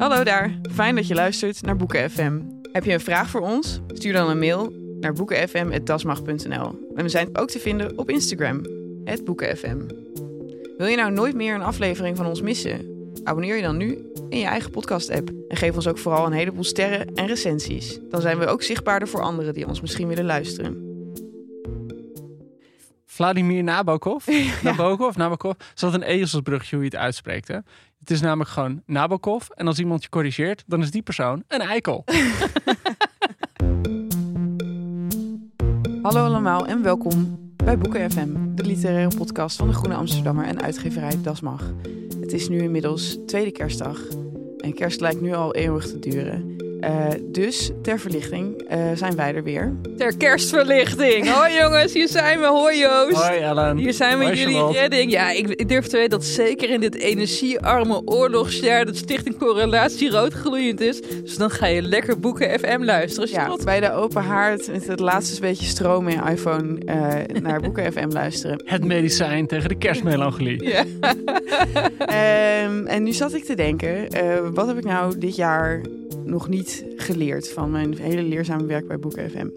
Hallo daar, fijn dat je luistert naar Boeken FM. Heb je een vraag voor ons? Stuur dan een mail naar boekenfm.dasmag.nl. En we zijn ook te vinden op Instagram, boekenfm. Wil je nou nooit meer een aflevering van ons missen? Abonneer je dan nu in je eigen podcast-app. En geef ons ook vooral een heleboel sterren en recensies. Dan zijn we ook zichtbaarder voor anderen die ons misschien willen luisteren. Vladimir Nabokov? Nabokov? Nabokov? Is dat een ezelsbrugje hoe je het uitspreekt, hè? Het is namelijk gewoon Nabokov. En als iemand je corrigeert, dan is die persoon een eikel. Hallo allemaal en welkom bij Boeken FM, de literaire podcast van de Groene Amsterdammer en uitgeverij Das Mag. Het is nu inmiddels tweede kerstdag en kerst lijkt nu al eeuwig te duren. Uh, dus ter verlichting uh, zijn wij er weer. Ter kerstverlichting. Hoi jongens, hier zijn we. Hoi Joost. Hoi Ellen. Hier zijn we Hoi, jullie Charlotte. redding. Ja, ik, ik durf te weten dat zeker in dit energiearme oorlogsjaar dat Stichting Correlatie roodgloeiend is. Dus dan ga je lekker boeken FM luisteren. Ja, Charlotte. bij de open haard met het laatste beetje stroom in je iPhone uh, naar Boeken FM luisteren. Het medicijn tegen de kerstmelancholie. Ja. um, en nu zat ik te denken, uh, wat heb ik nou dit jaar nog niet geleerd van mijn hele leerzame werk bij Boeken FM.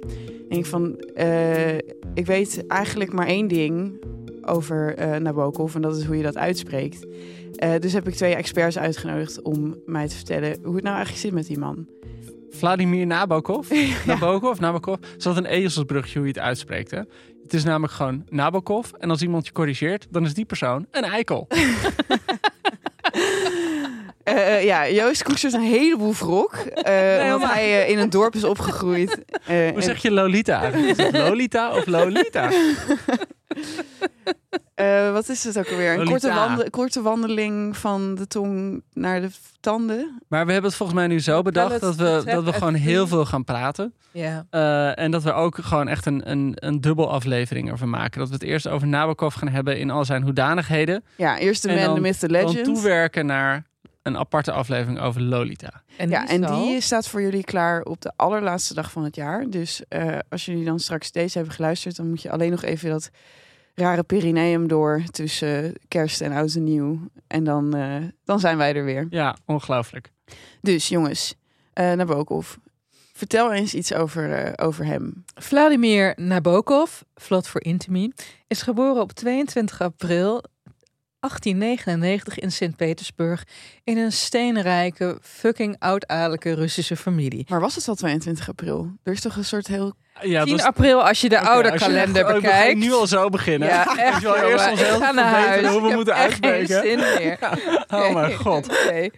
En ik van, uh, ik weet eigenlijk maar één ding over uh, Nabokov en dat is hoe je dat uitspreekt. Uh, dus heb ik twee experts uitgenodigd om mij te vertellen hoe het nou eigenlijk zit met die man. Vladimir Nabokov? ja. Nabokov? Nabokov? Is dat een ezelsbrugje hoe je het uitspreekt, hè? Het is namelijk gewoon Nabokov. En als iemand je corrigeert, dan is die persoon een eikel. Uh, uh, ja, Joost koestert een heleboel wrok. Uh, nee, omdat hij in een dorp is opgegroeid. Hoe zeg je Lolita? Is het Lolita of Lolita? wat is het ook alweer? Een korte, wandel korte, wandeling van de tong naar de tanden. Maar we hebben het volgens mij nu zo bedacht dat we, dat we gewoon heel veel gaan praten. Ja. en dat we ook gewoon echt een, een, een dubbel aflevering ervan maken. Dat we het eerst over Nabokov gaan hebben in al zijn hoedanigheden. Ja, eerst de man, de myth, the legend. Dan toewerken naar een aparte aflevering over Lolita. En ja, en die staat voor jullie klaar op de allerlaatste dag van het jaar. Dus uh, als jullie dan straks deze hebben geluisterd, dan moet je alleen nog even dat rare perineum door tussen kerst en oud en nieuw. En dan, uh, dan zijn wij er weer. Ja, ongelooflijk. Dus jongens, uh, Nabokov, vertel eens iets over, uh, over hem. Vladimir Nabokov, Vlad voor Intimi, is geboren op 22 april 1899 in Sint-Petersburg in een steenrijke, fucking oudadellijke Russische familie. Maar was het al 22 april? Er is toch een soort heel... Ja, 10 april als je de okay, oude kalender je, bekijkt. We nu al zo beginnen. Ja, echt. wel eerst ons heel ga naar huis. hoe we Ik moeten heb echt uitspreken. Geen zin meer. oh mijn god. Okay.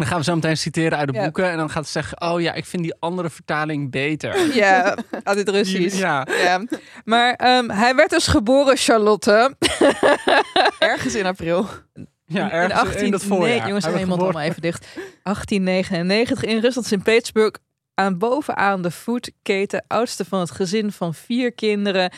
Dan gaan we zo meteen citeren uit de Ja. boeken. En dan gaat ze zeggen, oh ja, ik vind die andere vertaling beter. Ja, uit het Russisch. Ja. Ja. Maar ehm, hij werd dus geboren, Charlotte. Ergens in april. Ja, in ergens 18... in dat voorjaar. Nee, jongens, iemand geboren- allemaal even dicht. 1899 in Rusland, Sint-Petersburg. Aan bovenaan de voetketen, oudste van het gezin van vier kinderen.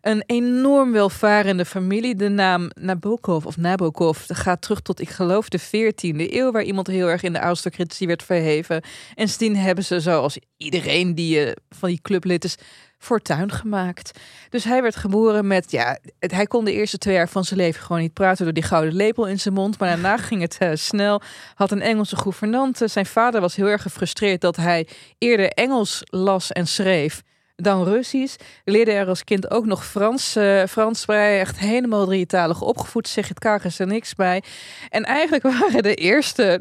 Een enorm welvarende familie. De naam Nabokov of Nabokov gaat terug tot, ik geloof, de 14e eeuw, waar iemand heel erg in de aristocratie werd verheven. En sindsdien hebben ze, zoals iedereen die eh, van die clublid is, fortuin gemaakt. Dus hij werd geboren met, ja, het- hij kon de eerste twee jaar van zijn leven gewoon niet praten door die gouden lepel in zijn mond. Maar daarna ging het eh, snel. Had een Engelse gouvernante. Zijn vader was heel erg gefrustreerd dat hij eerder Engels las en schreef dan Russisch. Leerde er als kind ook nog Frans, eh, Frans bij. Echt helemaal drietalig opgevoed. Zeg het kakers er niks bij. En eigenlijk waren de eerste...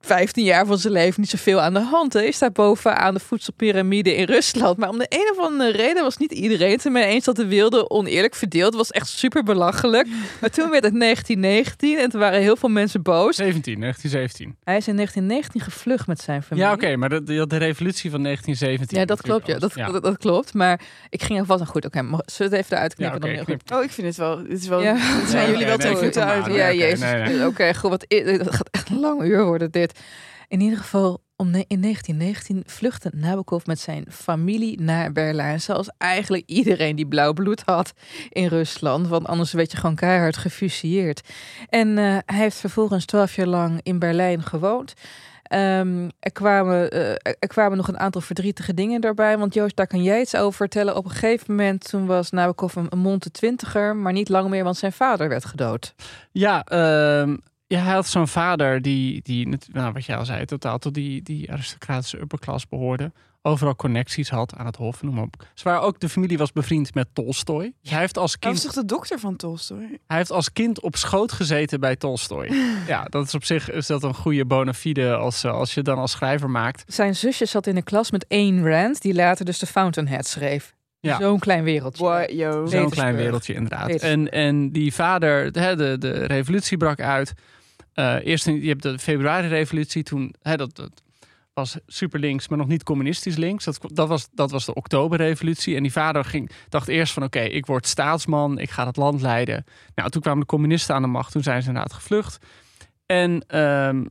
nou, 15 jaar van zijn leven niet zoveel aan de hand. Hij staat bovenaan de voedselpyramide in Rusland. Maar om de een of andere reden was niet iedereen het ermee eens dat de wilde oneerlijk verdeeld was. Echt super belachelijk. Maar toen werd het 1919 en toen waren heel veel mensen boos. 17, 1917. Hij is in 1919 gevlucht met zijn familie. Ja, oké, maar de, de, de revolutie van 1917. Ja, dat klopt. Ja, dat, Ja. dat, dat klopt. Maar ik ging alvast nou goed. Oké, zullen we het even eruit knippen? Ja, oké, dan knip. Oh, ik vind het wel. Dit is wel. Ja. Zijn Ja, jullie oké, wel nee, te goed het uit. Ja, jezus. nee, nee. Oké, goed. Wat, het gaat echt een lang uur worden dit. In ieder geval, om in 1919 vluchtte Nabokov met zijn familie naar Berlijn. Zoals eigenlijk iedereen die blauw bloed had in Rusland. Want anders werd je gewoon keihard gefusilleerd. En eh, hij heeft vervolgens twaalf jaar lang in Berlijn gewoond. Ehm, er, kwamen, eh, kwamen nog een aantal verdrietige dingen daarbij. Want Joost, daar kan jij iets over vertellen. Op een gegeven moment, toen was Nabokov een, monte twintiger. Maar niet lang meer, want zijn vader werd gedood. Ja, ehm, ja, hij had zo'n vader die, die nou, wat jij al zei, totaal tot die, die aristocratische upperclass behoorde. Overal connecties had aan het hof, noem maar op. Zwaar ook de familie was bevriend met Tolstoy. Hij, heeft als Hij was kind, toch de dokter van Tolstoy? hij heeft als kind op schoot gezeten bij Tolstoy. ja, dat is op zich is dat een goede bona fide als, eh, als je dan als schrijver maakt. Zijn zusje zat in de klas met Ayn Rand, die later dus de Fountainhead schreef. Ja. Zo'n klein wereldje. Zo'n klein wereldje inderdaad. En, en die vader, de, de, de revolutie brak uit. Eh, eerst je hebt de februari-revolutie, toen hè, dat, dat was super links, maar nog niet communistisch links. Dat, dat, was, dat was de oktoberrevolutie. En die vader ging, dacht eerst van oké, ik word staatsman, ik ga het land leiden. Nou, toen kwamen de communisten aan de macht, toen zijn ze inderdaad gevlucht. En ehm,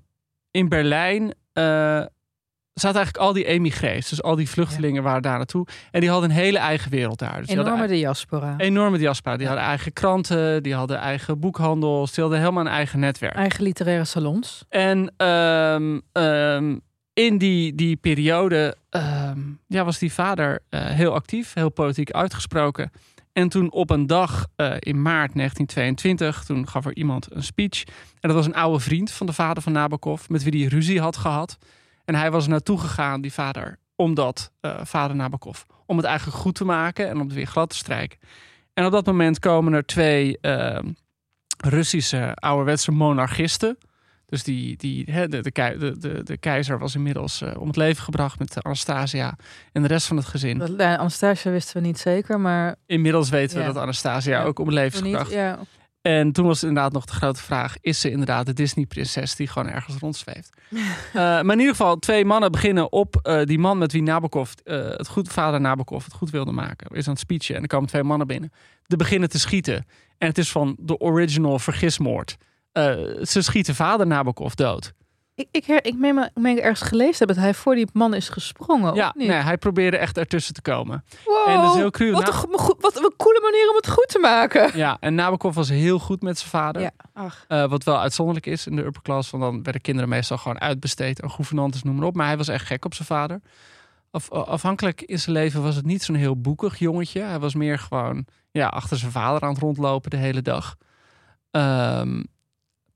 in Berlijn eh, zaten eigenlijk al die emigrees, dus al die vluchtelingen waren daar naartoe. En die hadden een hele eigen wereld daar. Dus Enorme diaspora. Enorme diaspora. Die hadden eigen kranten, die hadden eigen boekhandels, die hadden helemaal een eigen netwerk. Eigen literaire salons. En ehm, ehm, in die, die periode ehm, ja, was die vader eh, heel actief, heel politiek uitgesproken. En toen op een dag eh, in maart 1922, toen gaf er iemand een speech. En dat was een oude vriend van de vader van Nabokov, met wie hij ruzie had gehad. En hij was naartoe gegaan, die vader, omdat eh, vader Nabokov, om het eigenlijk goed te maken en om het weer glad te strijken. En op dat moment komen er twee ehm, Russische ouderwetse monarchisten. Dus die, die, de, de, de, keizer was inmiddels eh, om het leven gebracht met Anastasia en de rest van het gezin. Nou, Anastasia wisten we niet zeker, maar Inmiddels weten we dat Anastasia Ja. ook om het leven is gebracht. Ja. En toen was inderdaad nog de grote vraag: is ze inderdaad de Disney-prinses die gewoon ergens rondzweeft? Eh, maar in ieder geval, twee mannen beginnen op eh, die man met wie Nabokov, eh, het goed, vader Nabokov, het goed wilde maken. Is aan het speechen en er komen twee mannen binnen. De beginnen te schieten. En het is van de original vergismoord. Ze schieten vader Nabokov dood. Ik, ik, her, ik meen, me, meen ergens gelezen heb dat hij voor die man is gesprongen. ja, nee, hij probeerde echt ertussen te komen. Wow, En dat is heel cru. Wat, een, wat een coole manier om het goed te maken. Ja, en Nabokov was heel goed met zijn vader. Ja. Ach, Eh, wat wel uitzonderlijk is in de upper class. Want dan werden kinderen meestal gewoon uitbesteed aan gouvernantes, noem maar op. Maar hij was echt gek op zijn vader. Af, afhankelijk in zijn leven was het niet zo'n heel boekig jongetje. Hij was meer gewoon ja, achter zijn vader aan het rondlopen de hele dag. Ehm,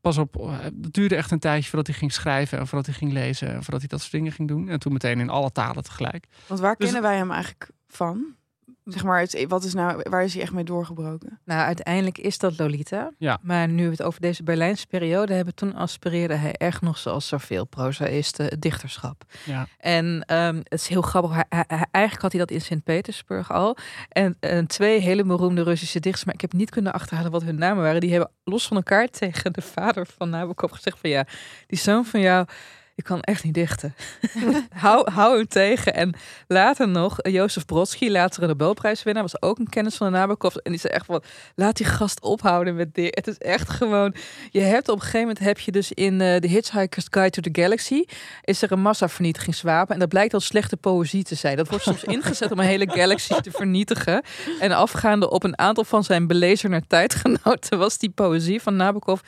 pas op, eh, het duurde echt een tijdje voordat hij ging schrijven en voordat hij ging lezen en voordat hij dat soort dingen ging doen. En toen meteen in alle talen tegelijk. want waar Dus- kennen wij hem eigenlijk van? Zeg maar, het, wat is nou, waar is hij echt mee doorgebroken? Nou, uiteindelijk is dat Lolita. Ja. Maar nu we het over deze Berlijnse periode hebben, toen aspireerde hij echt nog zoals zoveel prozaïsten het dichterschap. Ja. En ehm, het is heel grappig. Hij- eigenlijk had hij dat in Sint-Petersburg al. En, en twee hele beroemde Russische dichters, maar ik heb niet kunnen achterhalen wat hun namen waren. Die hebben los van elkaar tegen de vader van Nabokov gezegd van ja, die zoon van jou, ik kan echt niet dichten. hou, hou hem tegen. En later nog, Jozef Brodsky, later een Nobelprijswinnaar, was ook een kennis van de Nabokov. En die zei echt van, laat die gast ophouden met dit. Het is echt gewoon, je hebt op een gegeven moment heb je dus in eh The Hitchhiker's Guide to the Galaxy, is er een massavernietigingswapen. En dat blijkt al slechte poëzie te zijn. Dat wordt soms ingezet om een hele galaxy te vernietigen. En afgaande op een aantal van zijn belezerner tijdgenoten was die poëzie van Nabokov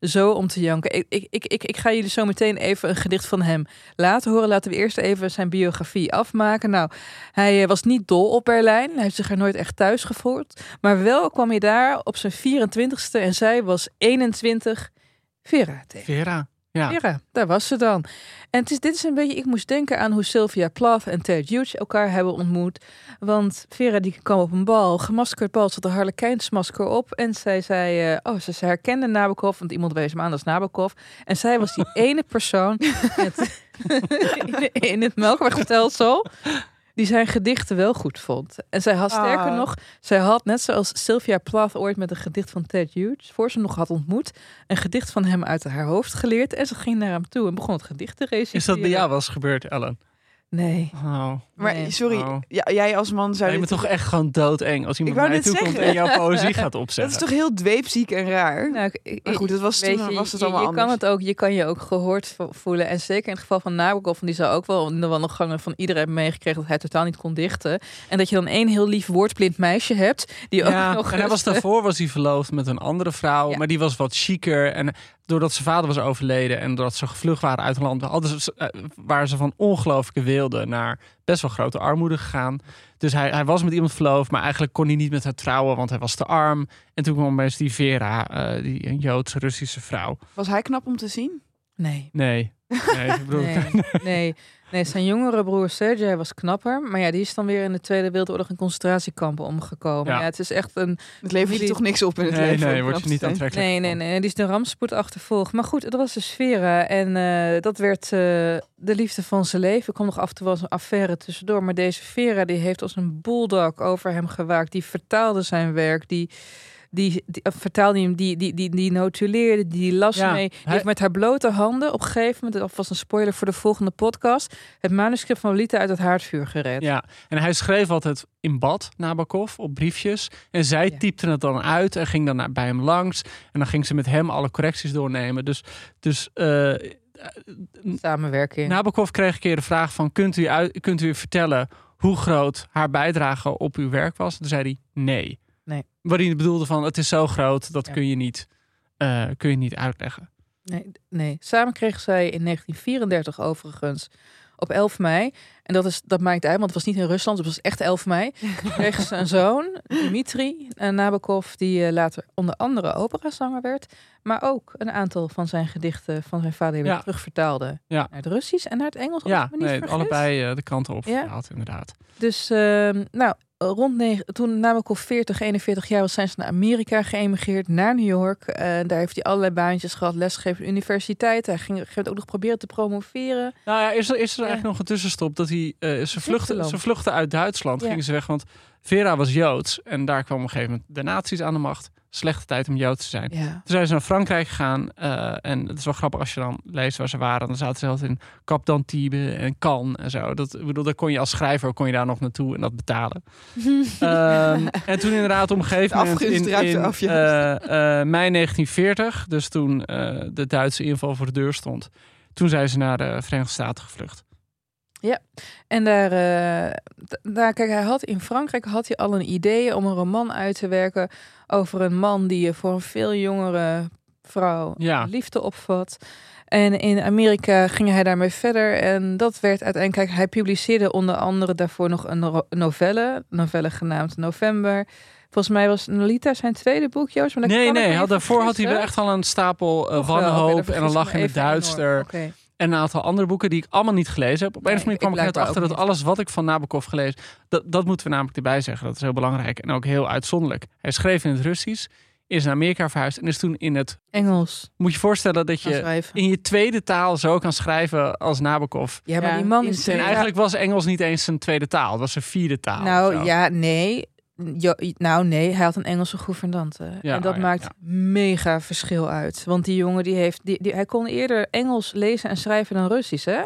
zo om te janken. Ik, ik, ik, ik, ik ga jullie zo meteen even een gedicht van hem laten horen. Laten we eerst even zijn biografie afmaken. Nou, hij eh, was niet dol op Berlijn. Hij heeft zich er nooit echt thuis gevoeld. Maar wel kwam hij daar op zijn 24ste en zij was 21 Vera. Vera. Ja. Daar was ze dan. En het is, dit is een beetje, ik moest denken aan hoe Sylvia Plath en Ted Hughes elkaar hebben ontmoet. Want Vera die kwam op een bal, gemaskerd bal, zat een harlekijnsmasker op. En zij zei, eh, oh, ze, ze herkende Nabokov, want iemand wees hem aan als Nabokov. En zij was die ene persoon in het, in het melkwegstelsel die zijn gedichten wel goed vond. En zij had sterker Ah. nog, zij had net zoals Sylvia Plath ooit met een gedicht van Ted Hughes, voor ze nog had ontmoet, een gedicht van hem uit haar hoofd geleerd. En ze ging naar hem toe en begon het gedicht te reciteren. Is dat bij jou wel eens gebeurd, Ellen? Nee. Oh. Maar Nee. sorry, Oh. ja, jij als man zou je dit bent toch echt gewoon doodeng als iemand naar je toe komt en jouw poëzie gaat Dat opzetten. is toch heel dweepziek en raar? Nou, ik- ik- maar goed, dat was toen je, was het je, allemaal je anders. kan het ook, je kan je ook gehoord vo- voelen. En zeker in het geval van Nabokov, die zou ook wel in de wandelgangen van iedereen hebben meegekregen dat hij totaal niet kon dichten. En dat je dan één heel lief woordblind meisje hebt die ook Ja, nog en hij was daarvoor was hij verloofd met een andere vrouw, Ja. maar die was wat chiquer. En doordat zijn vader was overleden en doordat ze gevlucht waren uit het land, hadden ze, eh, waren ze van ongelooflijke weelde naar best wel grote armoede gegaan. Dus hij, hij was met iemand verloofd, maar eigenlijk kon hij niet met haar trouwen, want hij was te arm. En toen kwam opeens die Vera, eh, die een Joods-Russische vrouw. Was hij knap om te zien? Nee. Nee, nee, ik bedoel, Nee, nee, nee, zijn jongere broer Sergej was knapper. Maar ja, die is dan weer in de Tweede Wereldoorlog in concentratiekampen omgekomen. Ja. Ja. het is echt een... Het levert je toch niks op in het nee, leven? nee, om word je niet aantrekkelijk. Nee, nee, nee, die is de rampspoed achtervolgd. Maar goed, dat was de Sfera. En eh, dat werd eh, de liefde van zijn leven. Er kwam nog af en toe wel eens een affaire tussendoor. Maar deze Vera, die heeft als een bulldog over hem gewaakt. Die vertaalde zijn werk. Die... Die, die eh, vertaalde hem, die, die, die, die notuleerde, die las Ja, mee. Die hij- heeft met haar blote handen op een gegeven moment, dat was een spoiler voor de volgende podcast, het manuscript van Lolita uit het haardvuur gered. Ja, en hij schreef altijd in bad, Nabokov, op briefjes. En zij Ja. typte het dan uit en ging dan naar, bij hem langs. En dan ging ze met hem alle correcties doornemen. Dus, dus eh, Samenwerking. Nabokov kreeg een keer de vraag van... Kunt u, uit, kunt u vertellen hoe groot haar bijdrage op uw werk was? Toen zei hij nee. Waarin hij bedoelde van het is zo groot, dat Ja. kun, je niet, eh, kun je niet uitleggen. Nee, nee, samen kregen zij in 1934 overigens op 11 mei. En dat, is, dat maakt uit, want het was niet in Rusland, het was echt 11 mei. kregen ze een zoon, Dmitri Nabokov, die eh, later onder andere operazanger werd. Maar ook een aantal van zijn gedichten van zijn vader weer Ja. terugvertaalde Ja. naar het Russisch en naar het Engels. Ja, nee, allebei eh, de kanten op Ja. gehaald, inderdaad. Dus ehm, nou, rond negen, toen Nabokov 40, 41 jaar was, zijn ze naar Amerika geëmigreerd, naar New York. Eh, daar heeft hij allerlei baantjes gehad, lesgegeven universiteit. Hij ging, ging ook nog proberen te promoveren. Nou ja, is er, is er Ja. eigenlijk nog een tussenstop dat hij, eh, ze, vluchten, ze vluchten uit Duitsland, Ja. gingen ze weg, want Vera was Joods en daar kwam op een gegeven moment de nazi's aan de macht. Slechte tijd om Jood te zijn. Ja. Toen zijn ze naar Frankrijk gegaan eh, en het is wel grappig als je dan leest waar ze waren. Dan zaten ze altijd in Cap d'Antibes en Cannes en zo. Dat, ik bedoel, daar kon je als schrijver kon je daar nog naartoe en dat betalen. Ehm, en toen inderdaad De moment in, in eh, eh, mei 1940, dus toen de Duitse inval voor de deur stond, toen zijn ze naar de Verenigde Staten gevlucht. En daar, eh, daar, kijk, hij had in Frankrijk had hij al een idee om een roman uit te werken over een man die voor een veel jongere vrouw Ja. liefde opvat. En in Amerika ging hij daarmee verder. En dat werd uiteindelijk. Kijk, hij publiceerde onder andere daarvoor nog een novelle. Novelle genaamd November. Volgens mij was Nolita zijn tweede boek, Joost. Maar Nee, nee, had, daarvoor had hij echt al een stapel oké, wanhoop dan en een lach in het. Duister. Oké. En een aantal andere boeken die ik allemaal niet gelezen heb. Op een of andere manier kwam ik ik net achter dat alles wat ik van Nabokov gelezen... Dat, dat moeten we namelijk erbij zeggen. Dat is heel belangrijk. En ook heel uitzonderlijk. Hij schreef in het Russisch, is naar Amerika verhuisd... en is toen in het... Engels. Moet je voorstellen dat je in je tweede taal zo kan schrijven als Nabokov. Ja, maar Ja, die man is... En eigenlijk was Engels niet eens zijn tweede taal. Het was zijn vierde taal. Nou ja, nee. Jo, nou nee, hij had een Engelse gouvernante. Ja, en dat oh ja, maakt ja. mega verschil uit. Want die jongen die heeft, die, die, hij kon eerder Engels lezen en schrijven dan Russisch, hè?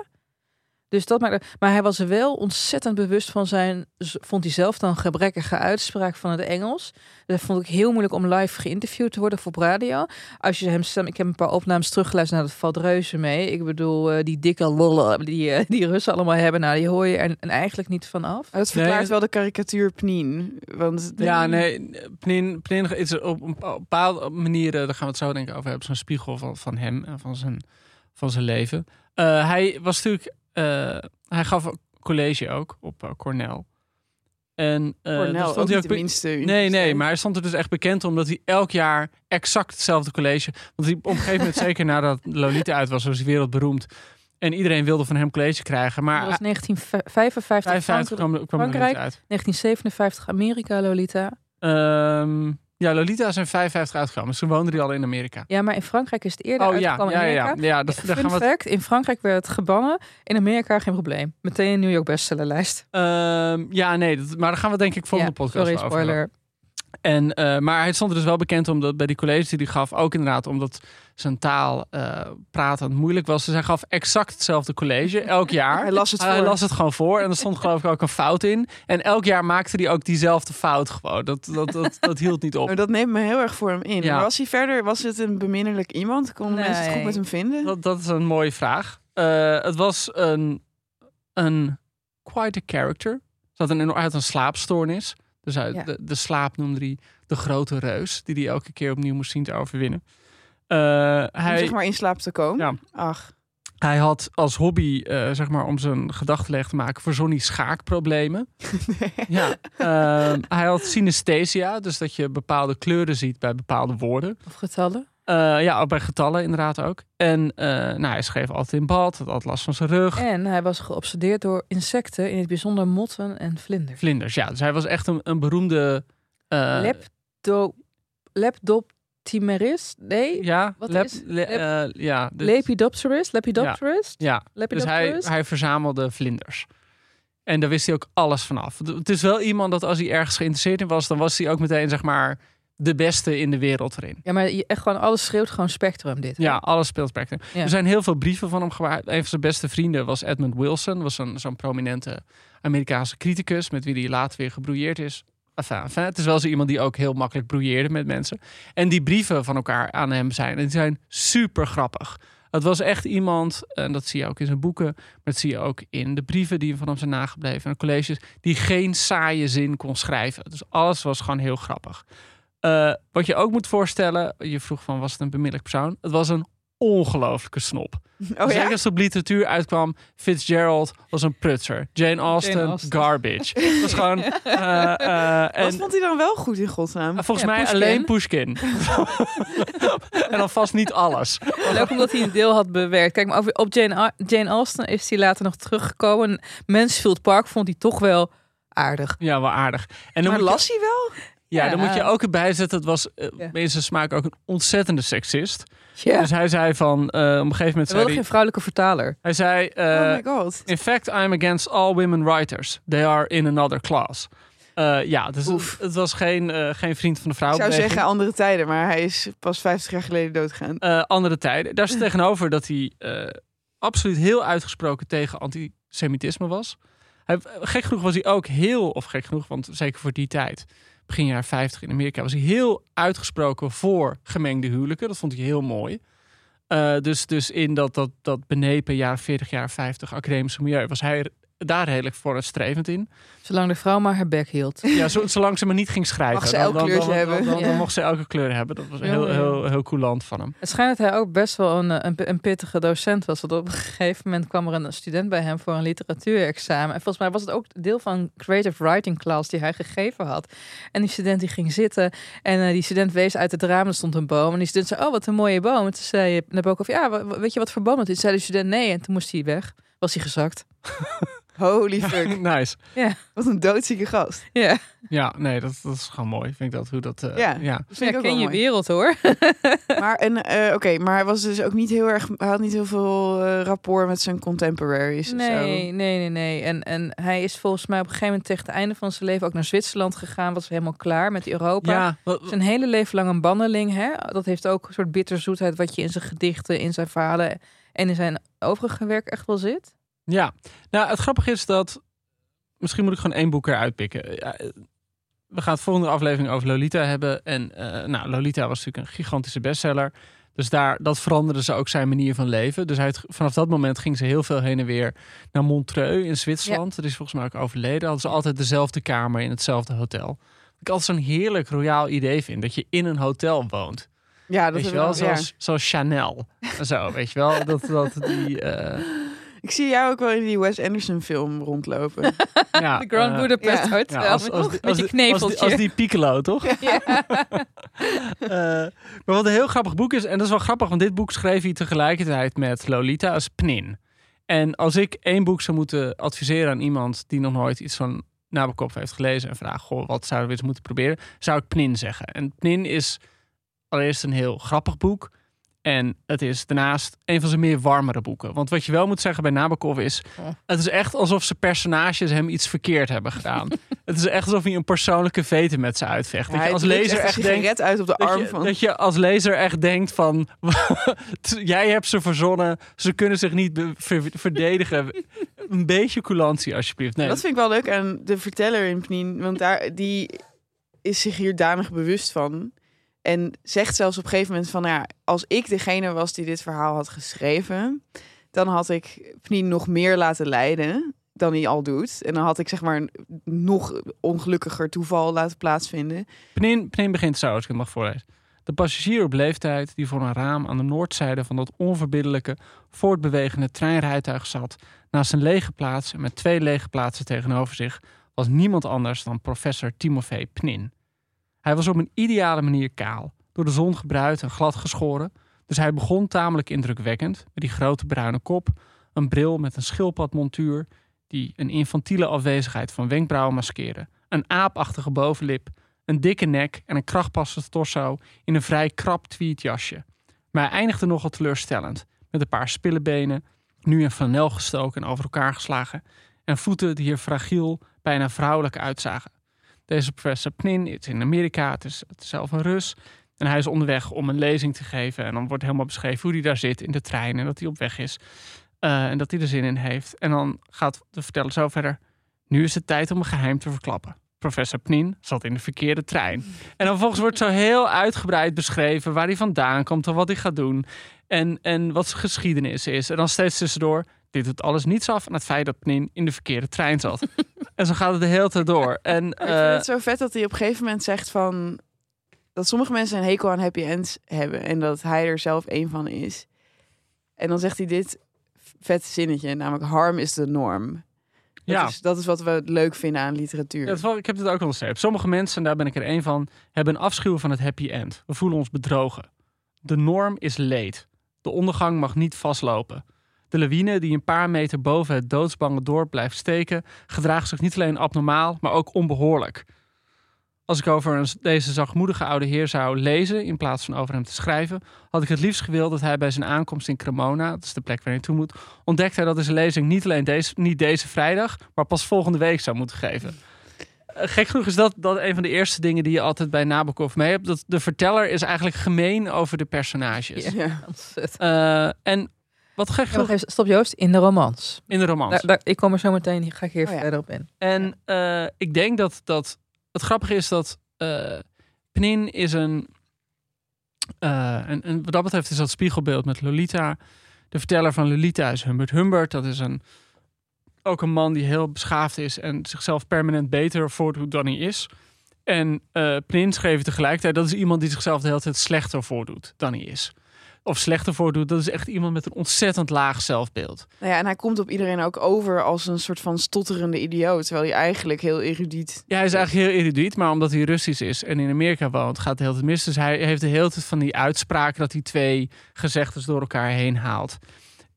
Dus dat maakt. Maar hij was wel ontzettend bewust van zijn, vond hij zelf dan gebrekkige uitspraak van het Engels. Dat vond ik heel moeilijk om live geïnterviewd te worden voor op radio. Als je hem stem, ik heb een paar opnames teruggeluisterd, nou dat valt reuze mee. Ik bedoel, eh, die dikke lollen die, eh, die Russen allemaal hebben, nou die hoor je er en eigenlijk niet vanaf. Maar dat verklaart Nee. wel de karikatuur Pnien. Want Ja, nee, Pnin, Pnin is op een bepaalde manier, daar gaan we het zo denk ik over hebben, zo'n spiegel van, van hem en van zijn, van zijn leven. Eh, hij was natuurlijk, hij gaf een college ook op eh, Cornell. En eh daar Cornel, stond ook hij niet de minste Nee, nee, maar hij stond er dus echt bekend omdat hij elk jaar exact hetzelfde college. Want hij op een gegeven moment, zeker nadat Lolita uit was, was hij wereldberoemd. En iedereen wilde van hem college krijgen. Maar Dat was hij- 1955 55 kwam, kwam Frankrijk. Lolita uit. 1957 Amerika, Lolita. Ehm, ja, Lolita is in 55 uitgekomen. Dus toen woonde hij al in Amerika. Ja, maar in Frankrijk is het eerder Oh ja, uitgekomen ja, in ja, Amerika. ja. ja dat, daar Fun gaan we. in Frankrijk werd het gebannen. In Amerika geen probleem. Meteen een New York bestsellerlijst. Ehm, ja, nee, dat, maar daar gaan we denk ik volgende Ja, podcast sorry, over hebben. spoiler. En, eh, maar hij stond er dus wel bekend omdat bij die colleges die hij gaf, ook inderdaad omdat zijn taal eh pratend moeilijk was. Dus hij gaf exact hetzelfde college elk jaar. Hij las het Hij voor. las het gewoon voor en er stond geloof ik ook een fout in. En elk jaar maakte hij ook diezelfde fout gewoon. Dat, dat, dat, dat hield niet op. Dat neemt me heel erg voor hem in. Ja. Maar was hij verder, was het een beminnelijk iemand? Konden mensen het goed met hem vinden? Dat, dat is een mooie vraag. Eh, het was een, een quite a character. Een, hij had een slaapstoornis. Dus hij, Ja. de, de slaap noemde hij de grote reus. Die hij elke keer opnieuw moest zien te overwinnen. Om hij, zeg maar in slaap te komen? Ja. Ach, hij had als hobby, eh, zeg maar, om zijn gedachten leeg te maken, verzon hij schaakproblemen. Ja, ehm, hij had synesthesia, dus dat je bepaalde kleuren ziet bij bepaalde woorden. Of getallen. Eh, ja, ook bij getallen inderdaad ook. En eh, nou, hij schreef altijd in bad, had altijd last van zijn rug. En hij was geobsedeerd door insecten, in het bijzonder motten en vlinders. Vlinders, ja. Dus hij was echt een, een beroemde... Lepdo, lepdoptimeris? Nee? ja, wat lep- is le- lep- ja, dus- Lepidopterist? Lepidopterist? ja. Dus hij, Lepidopterist? hij verzamelde vlinders. En daar wist hij ook alles vanaf. Het is wel iemand dat als hij ergens geïnteresseerd in was, dan was hij ook meteen, zeg maar, de beste in de wereld erin. Ja, maar je, echt gewoon alles schreeuwt gewoon spectrum dit. hè? Ja, alles speelt spectrum. Ja. Er zijn heel veel brieven van hem gemaakt. Een van zijn beste vrienden was Edmund Wilson. Was een, zo'n prominente Amerikaanse criticus met wie hij later weer gebrouilleerd is. Enfin, enfin, het is wel zo iemand die ook heel makkelijk brouilleerde met mensen. En die brieven van elkaar aan hem zijn, die zijn super grappig. Het was echt iemand, en dat zie je ook in zijn boeken, maar dat zie je ook in de brieven die van hem zijn nagebleven en de colleges, die geen saaie zin kon schrijven. Dus alles was gewoon heel grappig. Eh, wat je ook moet voorstellen, je vroeg van was het een bemiddelijk persoon? Het was een ongelooflijke snop. oh Zeker ja? als het op literatuur uitkwam, Fitzgerald was een prutser. Jane Austen, Austen. garbage. Het was gewoon... eh, eh, en, Wat vond hij dan wel goed in godsnaam? volgens Ja, mij Pushkin. alleen Pushkin. en dan vast niet alles. En ook omdat hij een deel had bewerkt. Kijk, maar over, op Jane, Jane Austen is hij later nog teruggekomen. Mansfield Park vond hij toch wel aardig. Ja, wel aardig. En dan maar je, las hij wel? Ja, dan moet je ook erbij zetten, het was uh, in zijn smaak ook een ontzettende seksist. Ja. Dus hij zei van, uh, op een gegeven moment zei hij, geen vrouwelijke vertaler. hij zei, uh, oh my god. in fact I'm against all women writers. They are in another class. Uh, ja, dus het, het was geen, uh, geen vriend van de vrouw. Ik zou zeggen andere tijden, maar hij is pas 50 jaar geleden doodgegaan. Uh, andere tijden. Daar is tegenover dat hij absoluut heel uitgesproken tegen antisemitisme was. Hij, gek genoeg was hij ook heel, of gek genoeg, want zeker voor die tijd, begin jaren 50 in Amerika, was hij heel uitgesproken voor gemengde huwelijken. Dat vond hij heel mooi. Uh, dus, dus in dat, dat, dat benepen jaren 40, jaren 50 academische milieu was hij daar redelijk vooruitstrevend in. Zolang de vrouw maar haar bek hield. Ja, zo, zolang ze maar niet ging schrijven. Mag ze elk dan, kleurtje dan, hebben. Dan, dan, mocht ze elke kleur hebben. Dat was heel, heel, heel coulant van hem. Het schijnt dat hij ook best wel een, een, een pittige docent was. Want op een gegeven moment kwam er een student bij hem voor een literatuurexamen. En volgens mij was het ook deel van een creative writing class die hij gegeven had. En die student die ging zitten. En uh, die student wees uit het raam, er stond een boom. En die student zei, oh wat een mooie boom. En toen zei Nabokov, ja, weet je wat voor boom het is? Zei de student, nee. En toen moest hij weg. Was hij gezakt. Holy fuck. nice. Wat een doodzieke gast. Ja, Ja, nee, dat, dat is gewoon mooi. Vind ik dat hoe dat. Uh, Ja. ja. Dat vind ja ik ook ken wel je mooi. wereld hoor. Maar, en, eh, oké, maar hij was dus ook niet heel erg, hij had niet heel veel eh, rapport met zijn contemporaries. of Nee, zo. nee, nee, nee. En, en hij is volgens mij op een gegeven moment tegen het einde van zijn leven ook naar Zwitserland gegaan. Was helemaal klaar met Europa. Ja, wat- Zijn hele leven lang een banneling. Hè? Dat heeft ook een soort bitterzoetheid wat je in zijn gedichten, in zijn verhalen en in zijn overige werk echt wel zit. Ja. Nou, het grappige is dat. Misschien moet ik gewoon één boek eruit pikken. Ja, eh, we gaan het volgende aflevering over Lolita hebben. En eh, nou, Lolita was natuurlijk een gigantische bestseller. Dus daar, dat veranderde ze ook zijn manier van leven. Dus hij, vanaf dat moment ging ze heel veel heen en weer naar Montreux in Zwitserland. Dat is volgens mij ook overleden. Hadden ze altijd dezelfde kamer in hetzelfde hotel. Ik altijd zo'n heerlijk royaal idee vind. Dat je in een hotel woont. Ja, dat weet je hebben wel, we- ja. zoals, zoals Chanel. Zo, weet je wel. Dat, dat die, eh, Ik zie jou ook wel in die Wes Anderson film rondlopen. Ja, De Grand eh, Budapest ja. Hotel. ja, als, als, die- met als je kneveltje. Als die, als die Piccolo, toch? Eh, maar wat een heel grappig boek is, en dat is wel grappig, want dit boek schreef hij tegelijkertijd met Lolita als Pnin. En als ik één boek zou moeten adviseren aan iemand die nog nooit iets van Nabokov heeft gelezen en vraagt, goh, wat zouden we eens moeten proberen, zou ik Pnin zeggen. En Pnin is allereerst een heel grappig boek. En het is daarnaast een van zijn meer warmere boeken. Want wat je wel moet zeggen bij Nabokov is... Het is echt alsof zijn personages hem iets verkeerd hebben gedaan. het is echt alsof hij een persoonlijke veten met ze uitvecht. dat je als lezer echt echt denkt... uit op de arm je, van... dat je als lezer echt denkt van... jij hebt ze verzonnen. Ze kunnen zich niet ver- verdedigen. Een beetje coulantie alsjeblieft. Nee, Dat vind ik wel leuk aan de verteller in Pnien. Want daar, die is zich hier danig bewust van. En zegt zelfs op een gegeven moment van... nou Ja, als ik degene was die dit verhaal had geschreven... dan had ik Pnien nog meer laten leiden dan hij al doet. En dan had ik zeg maar een nog ongelukkiger toeval laten plaatsvinden. Pnin, Pnin begint zo, als ik het mag voorlezen. De passagier op leeftijd die voor een raam aan de noordzijde van dat onverbiddelijke, voortbewegende treinrijtuig zat, naast een lege plaats en met twee lege plaatsen tegenover zich, was niemand anders dan professor Timofey Pnin. Hij was op een ideale manier kaal, door de zon gebruind en glad geschoren, dus hij begon tamelijk indrukwekkend, met die grote bruine kop, een bril met een schildpadmontuur, die een infantiele afwezigheid van wenkbrauwen maskeerde, een aapachtige bovenlip, een dikke nek en een krachtpassend torso in een vrij krap tweedjasje. Maar hij eindigde nogal teleurstellend, met een paar spillebenen, nu in flanel gestoken en over elkaar geslagen, en voeten die er fragiel, bijna vrouwelijk uitzagen. Deze professor Pnin is in Amerika, het is, zelf een Rus, en hij is onderweg om een lezing te geven. En dan wordt helemaal beschreven hoe hij daar zit in de trein en dat hij op weg is. eh, en dat hij er zin in heeft. En dan gaat de verteller zo verder. Nu is het tijd om een geheim te verklappen. Professor Pnin zat in de verkeerde trein. En dan vervolgens wordt zo heel uitgebreid beschreven waar hij vandaan komt en wat hij gaat doen. En, en wat zijn geschiedenis is. En dan steeds tussendoor. Dit doet alles niets af aan het feit dat Pnin in de verkeerde trein zat. en zo gaat het de hele tijd door. En, ik eh, vind het zo vet dat hij op een gegeven moment zegt van... dat sommige mensen een hekel aan happy ends hebben... en dat hij er zelf één van is. En dan zegt hij dit vette zinnetje, namelijk harm is de norm. Dat, ja. is, dat is wat we leuk vinden aan literatuur. Ja, wel- ik heb het ook al gezegd. Sommige mensen, en daar ben ik er één van, hebben een afschuw van het happy end. We voelen ons bedrogen. De norm is leed. De ondergang mag niet vastlopen. De lawine die een paar meter boven het doodsbange dorp blijft steken, gedraagt zich niet alleen abnormaal, maar ook onbehoorlijk. Als ik over deze zachtmoedige oude heer zou lezen, in plaats van over hem te schrijven, had ik het liefst gewild dat hij bij zijn aankomst in Cremona, dat is de plek waar hij naartoe moet, ontdekt hij dat hij zijn lezing niet alleen deze, niet deze vrijdag, maar pas volgende week zou moeten geven. Eh, Gek genoeg is dat, dat een van de eerste dingen die je altijd bij Nabokov mee hebt. Dat de verteller is eigenlijk gemeen over de personages. Ja. Eh, en wat gek Ja, genoeg even, stop Joost, in de romans. in de romans. Daar, daar- ik kom er zo meteen, hier ga ik hier Oh ja. verder op in. En eh, ik denk dat, dat het grappige is dat eh Pnin is een, eh, en, en wat dat betreft is dat spiegelbeeld met Lolita. De verteller van Lolita is Humbert Humbert. Dat is een, ook een man die heel beschaafd is en zichzelf permanent beter voordoet dan hij is. En eh Pnin schreef tegelijkertijd, dat is iemand die zichzelf de hele tijd slechter voordoet dan hij is. Of slechter voordoet, dat is echt iemand met een ontzettend laag zelfbeeld. Nou ja, en hij komt op iedereen ook over als een soort van stotterende idioot. Terwijl hij eigenlijk heel erudiet Ja, hij is eigenlijk heel erudiet, maar omdat hij Russisch is en in Amerika woont, gaat het heel tijd mis. Dus hij heeft de hele tijd van die uitspraken dat hij twee gezegdes door elkaar heen haalt.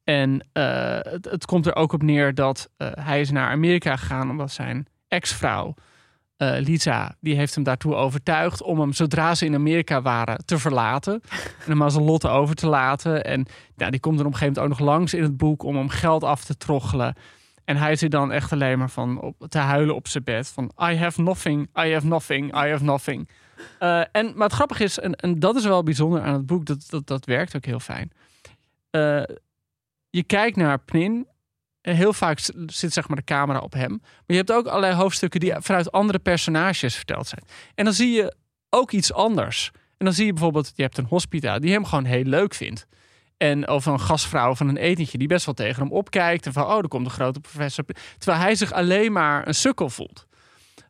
En eh, het, het komt er ook op neer dat eh, hij is naar Amerika gegaan omdat zijn ex-vrouw, eh, Lisa, die heeft hem daartoe overtuigd om hem, zodra ze in Amerika waren, te verlaten. en hem aan zijn lot over te laten. En ja, die komt er op een gegeven moment ook nog langs in het boek om hem geld af te troggelen. En hij zit dan echt alleen maar van op, te huilen op zijn bed. Van I have nothing, I have nothing, I have nothing. Eh, en, maar het grappige is, en, en dat is wel bijzonder aan het boek, dat, dat, dat werkt ook heel fijn. Eh, je kijkt naar Pnin. Heel vaak zit zeg maar de camera op hem. Maar je hebt ook allerlei hoofdstukken die vanuit andere personages verteld zijn. En dan zie je ook iets anders. En dan zie je bijvoorbeeld, je hebt een hospita die hem gewoon heel leuk vindt. En of een gastvrouw van een etentje die best wel tegen hem opkijkt. En van, oh, er komt een grote professor. Terwijl hij zich alleen maar een sukkel voelt.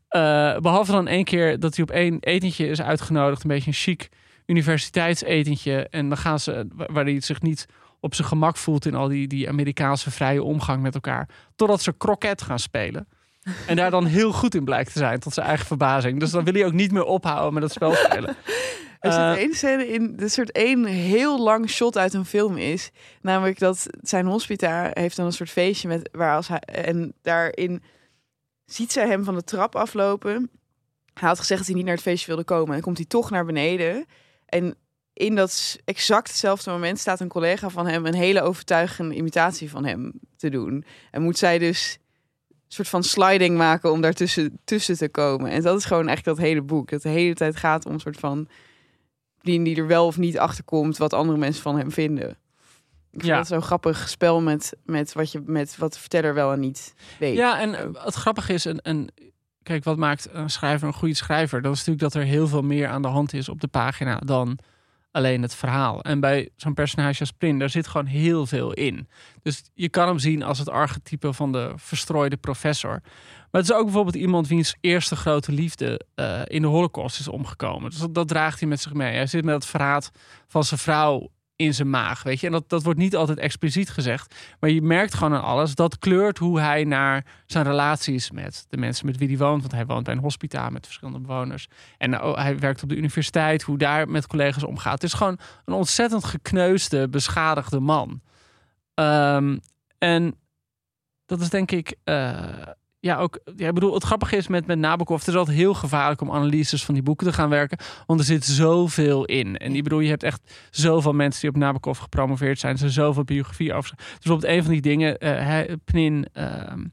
Eh, behalve dan één keer dat hij op één etentje is uitgenodigd. Een beetje een chic universiteitsetentje. En dan gaan ze, waar hij zich niet op zijn gemak voelt in al die, die Amerikaanse vrije omgang met elkaar. Totdat ze kroket gaan spelen. En daar dan heel goed in blijkt te zijn, tot zijn eigen verbazing. Dus dan wil hij ook niet meer ophouden met het spel spelen. Er zit Eh, één scène in, de soort één heel lang shot uit een film is. Namelijk dat zijn hospita heeft dan een soort feestje met waar als hij en daarin ziet zij hem van de trap aflopen. Hij had gezegd dat hij niet naar het feestje wilde komen. En komt hij toch naar beneden. En in dat exact hetzelfde moment staat een collega van hem een hele overtuigende imitatie van hem te doen. En moet zij dus een soort van sliding maken om daartussen tussen te komen. En dat is gewoon eigenlijk dat hele boek. Dat de hele tijd gaat om een soort van die, die er wel of niet achter komt wat andere mensen van hem vinden. Ik vind Ja. dat zo'n grappig spel met, met, wat je, met wat de verteller wel en niet weet. Ja, en het grappige is, een, een, kijk, wat maakt een schrijver een goede schrijver? Dat is natuurlijk dat er heel veel meer aan de hand is op de pagina dan alleen het verhaal. En bij zo'n personage als Prin, daar zit gewoon heel veel in. Dus je kan hem zien als het archetype van de verstrooide professor. Maar het is ook bijvoorbeeld iemand wiens eerste grote liefde eh, in de holocaust is omgekomen. Dus dat, dat draagt hij met zich mee. Hij zit met het verraad van zijn vrouw in zijn maag, weet je. En dat, dat wordt niet altijd expliciet gezegd. Maar je merkt gewoon aan alles, dat kleurt hoe hij naar zijn relaties met de mensen met wie hij woont. Want hij woont bij een hospitaal met verschillende bewoners. En oh, hij werkt op de universiteit, hoe daar met collega's omgaat. Het is gewoon een ontzettend gekneusde, beschadigde man. Ehm, en dat is denk ik... eh, ja, ook. Ja, ik bedoel, het grappige is met, met Nabokov, het is altijd heel gevaarlijk om analyses van die boeken te gaan werken. Want er zit zoveel in. En ik bedoel, je hebt echt zoveel mensen die op Nabokov gepromoveerd zijn. Er zijn zoveel biografieën over. Dus bijvoorbeeld een van die dingen, eh, Pnin ehm,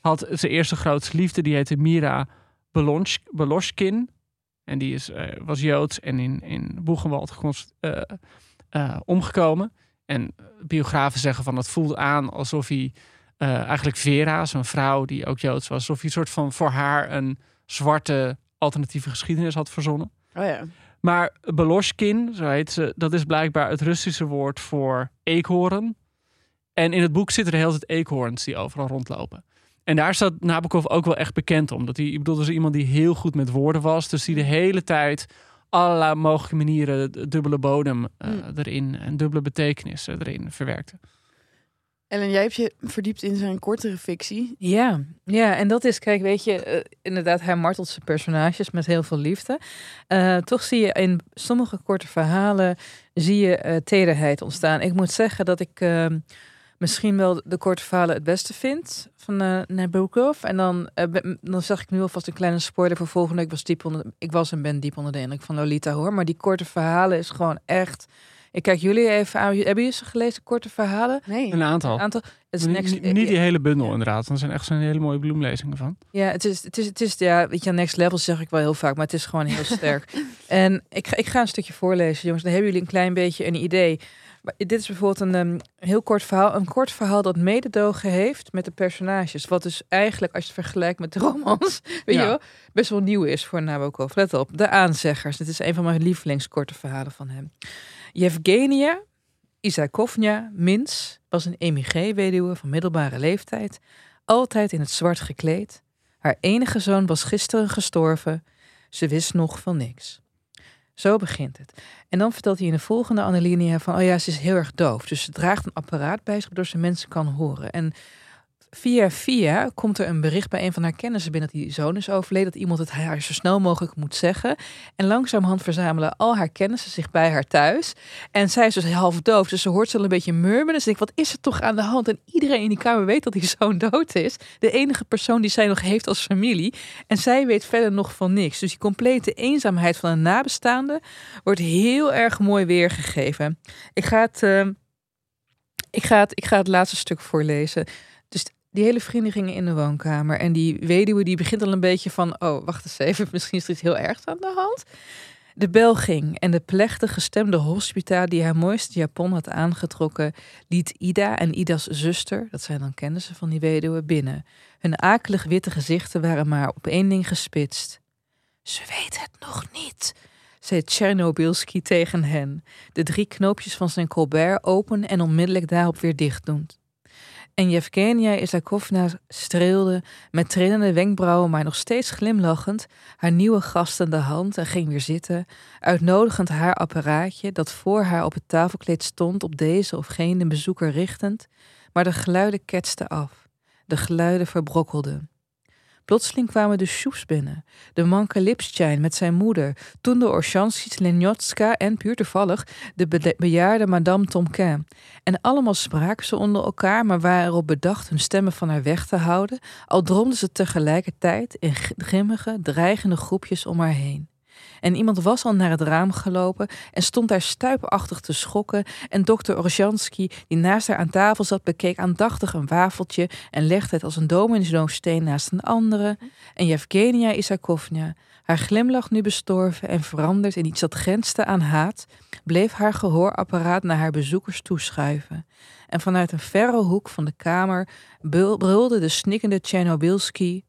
had zijn eerste grootste liefde, die heette Mira Beloshkin. En die is, eh, was Joods en in, in Boegenwald eh, omgekomen. En biografen zeggen van het voelde aan alsof hij eh, eigenlijk Vera, zo'n vrouw die ook Joods was, alsof hij een soort van voor haar een zwarte alternatieve geschiedenis had verzonnen. Oh ja. Maar Beloshkin, zo heet ze, dat is blijkbaar het Russische woord voor eekhoorn. En in het boek zitten er heel veel eekhoorns die overal rondlopen. En daar staat Nabokov ook wel echt bekend om. Dat hij, ik bedoel, dat is iemand die heel goed met woorden was. Dus die de hele tijd allerlei mogelijke manieren dubbele bodem eh, Mm. erin en dubbele betekenissen erin verwerkte. Ellen, jij hebt je verdiept in zijn kortere fictie. Ja, ja, en dat is, kijk, weet je, eh, inderdaad, hij martelt zijn personages met heel veel liefde. Eh, toch zie je in sommige korte verhalen, zie je eh, tederheid ontstaan. Ik moet zeggen dat ik misschien wel de korte verhalen het beste vind van eh Nabokov. En dan, dan zag ik nu alvast een kleine spoiler voor volgende week. Ik was, diep onder, ik was en ben diep onder de indruk van Lolita, hoor. Maar die korte verhalen is gewoon echt... Ik kijk jullie even aan. Hebben jullie ze gelezen, korte verhalen? Nee. Een aantal. Een aantal. Het is next, niet, die hele bundel inderdaad. Er zijn echt zo'n hele mooie bloemlezingen van. Ja, het is, het is, het is, ja, weet je, next level zeg ik wel heel vaak, maar het is gewoon heel sterk. en ik ga, ik ga een stukje voorlezen, jongens. Dan hebben jullie een klein beetje een idee. Maar dit is bijvoorbeeld een ehm, heel kort verhaal. Een kort verhaal dat mededogen heeft met de personages. Wat dus eigenlijk, als je het vergelijkt met de romans, weet Ja. je wel, best wel nieuw is voor Nabokov. Let op, De Aanzeggers. Dit is een van mijn lievelingskorte verhalen van hem. Yevgenia Isakovna Mins was een emigré-weduwe van middelbare leeftijd. Altijd in het zwart gekleed. Haar enige zoon was gisteren gestorven. Ze wist nog van niks. Zo begint het. En dan vertelt hij in de volgende alinea van... oh ja, ze is heel erg doof. Dus ze draagt een apparaat bij zich... waardoor ze mensen kan horen. En via via komt er een bericht bij een van haar kennissen... binnen dat die zoon is overleden... dat iemand het haar zo snel mogelijk moet zeggen. En langzamerhand verzamelen al haar kennissen zich bij haar thuis. En zij is dus half doof, dus ze hoort ze al een beetje murmelen. Dus ik, wat is er toch aan de hand? En iedereen in die kamer weet dat die zoon dood is. De enige persoon die zij nog heeft als familie. En zij weet verder nog van niks. Dus die complete eenzaamheid van een nabestaande wordt heel erg mooi weergegeven. Ik ga het, eh, ik ga het, ik ga het laatste stuk voorlezen. Die hele vrienden gingen in de woonkamer. En die weduwe die begint al een beetje van... oh, wacht eens even, misschien is er iets heel ergs aan de hand. De bel ging en de plechtig gestemde hospita die haar mooiste japon had aangetrokken, liet Ida en Ida's zuster, dat zijn dan kennissen van die weduwe, binnen. Hun akelig witte gezichten waren maar op één ding gespitst. Ze weet het nog niet, zei Tchernobylski tegen hen, de drie knoopjes van zijn colbert open en onmiddellijk daarop weer dichtdoend. En Yevgenia Isakovna streelde met trillende wenkbrauwen, maar nog steeds glimlachend, haar nieuwe gast de hand en ging weer zitten, uitnodigend haar apparaatje dat voor haar op het tafelkleed stond op deze of gene bezoeker richtend, maar de geluiden ketsten af. De geluiden verbrokkelden. Plotseling kwamen de Sjoeps binnen, de Manke Lipstein met zijn moeder, toen de Orshanskis, Lenjotska en, puur toevallig, de be bejaarde Madame Tomquin. En allemaal spraken ze onder elkaar, maar waren erop bedacht hun stemmen van haar weg te houden, al droomden ze tegelijkertijd in grimmige, dreigende groepjes om haar heen. En iemand was al naar het raam gelopen en stond daar stuipachtig te schokken. En dokter Orjanski, die naast haar aan tafel zat, bekeek aandachtig een wafeltje en legde het als een domino-steen naast een andere. En Yevgenia Isakovna, haar glimlach nu bestorven en veranderd in iets dat grensde aan haat, bleef haar gehoorapparaat naar haar bezoekers toeschuiven. En vanuit een verre hoek van de kamer brulde de snikkende Tchernobylski: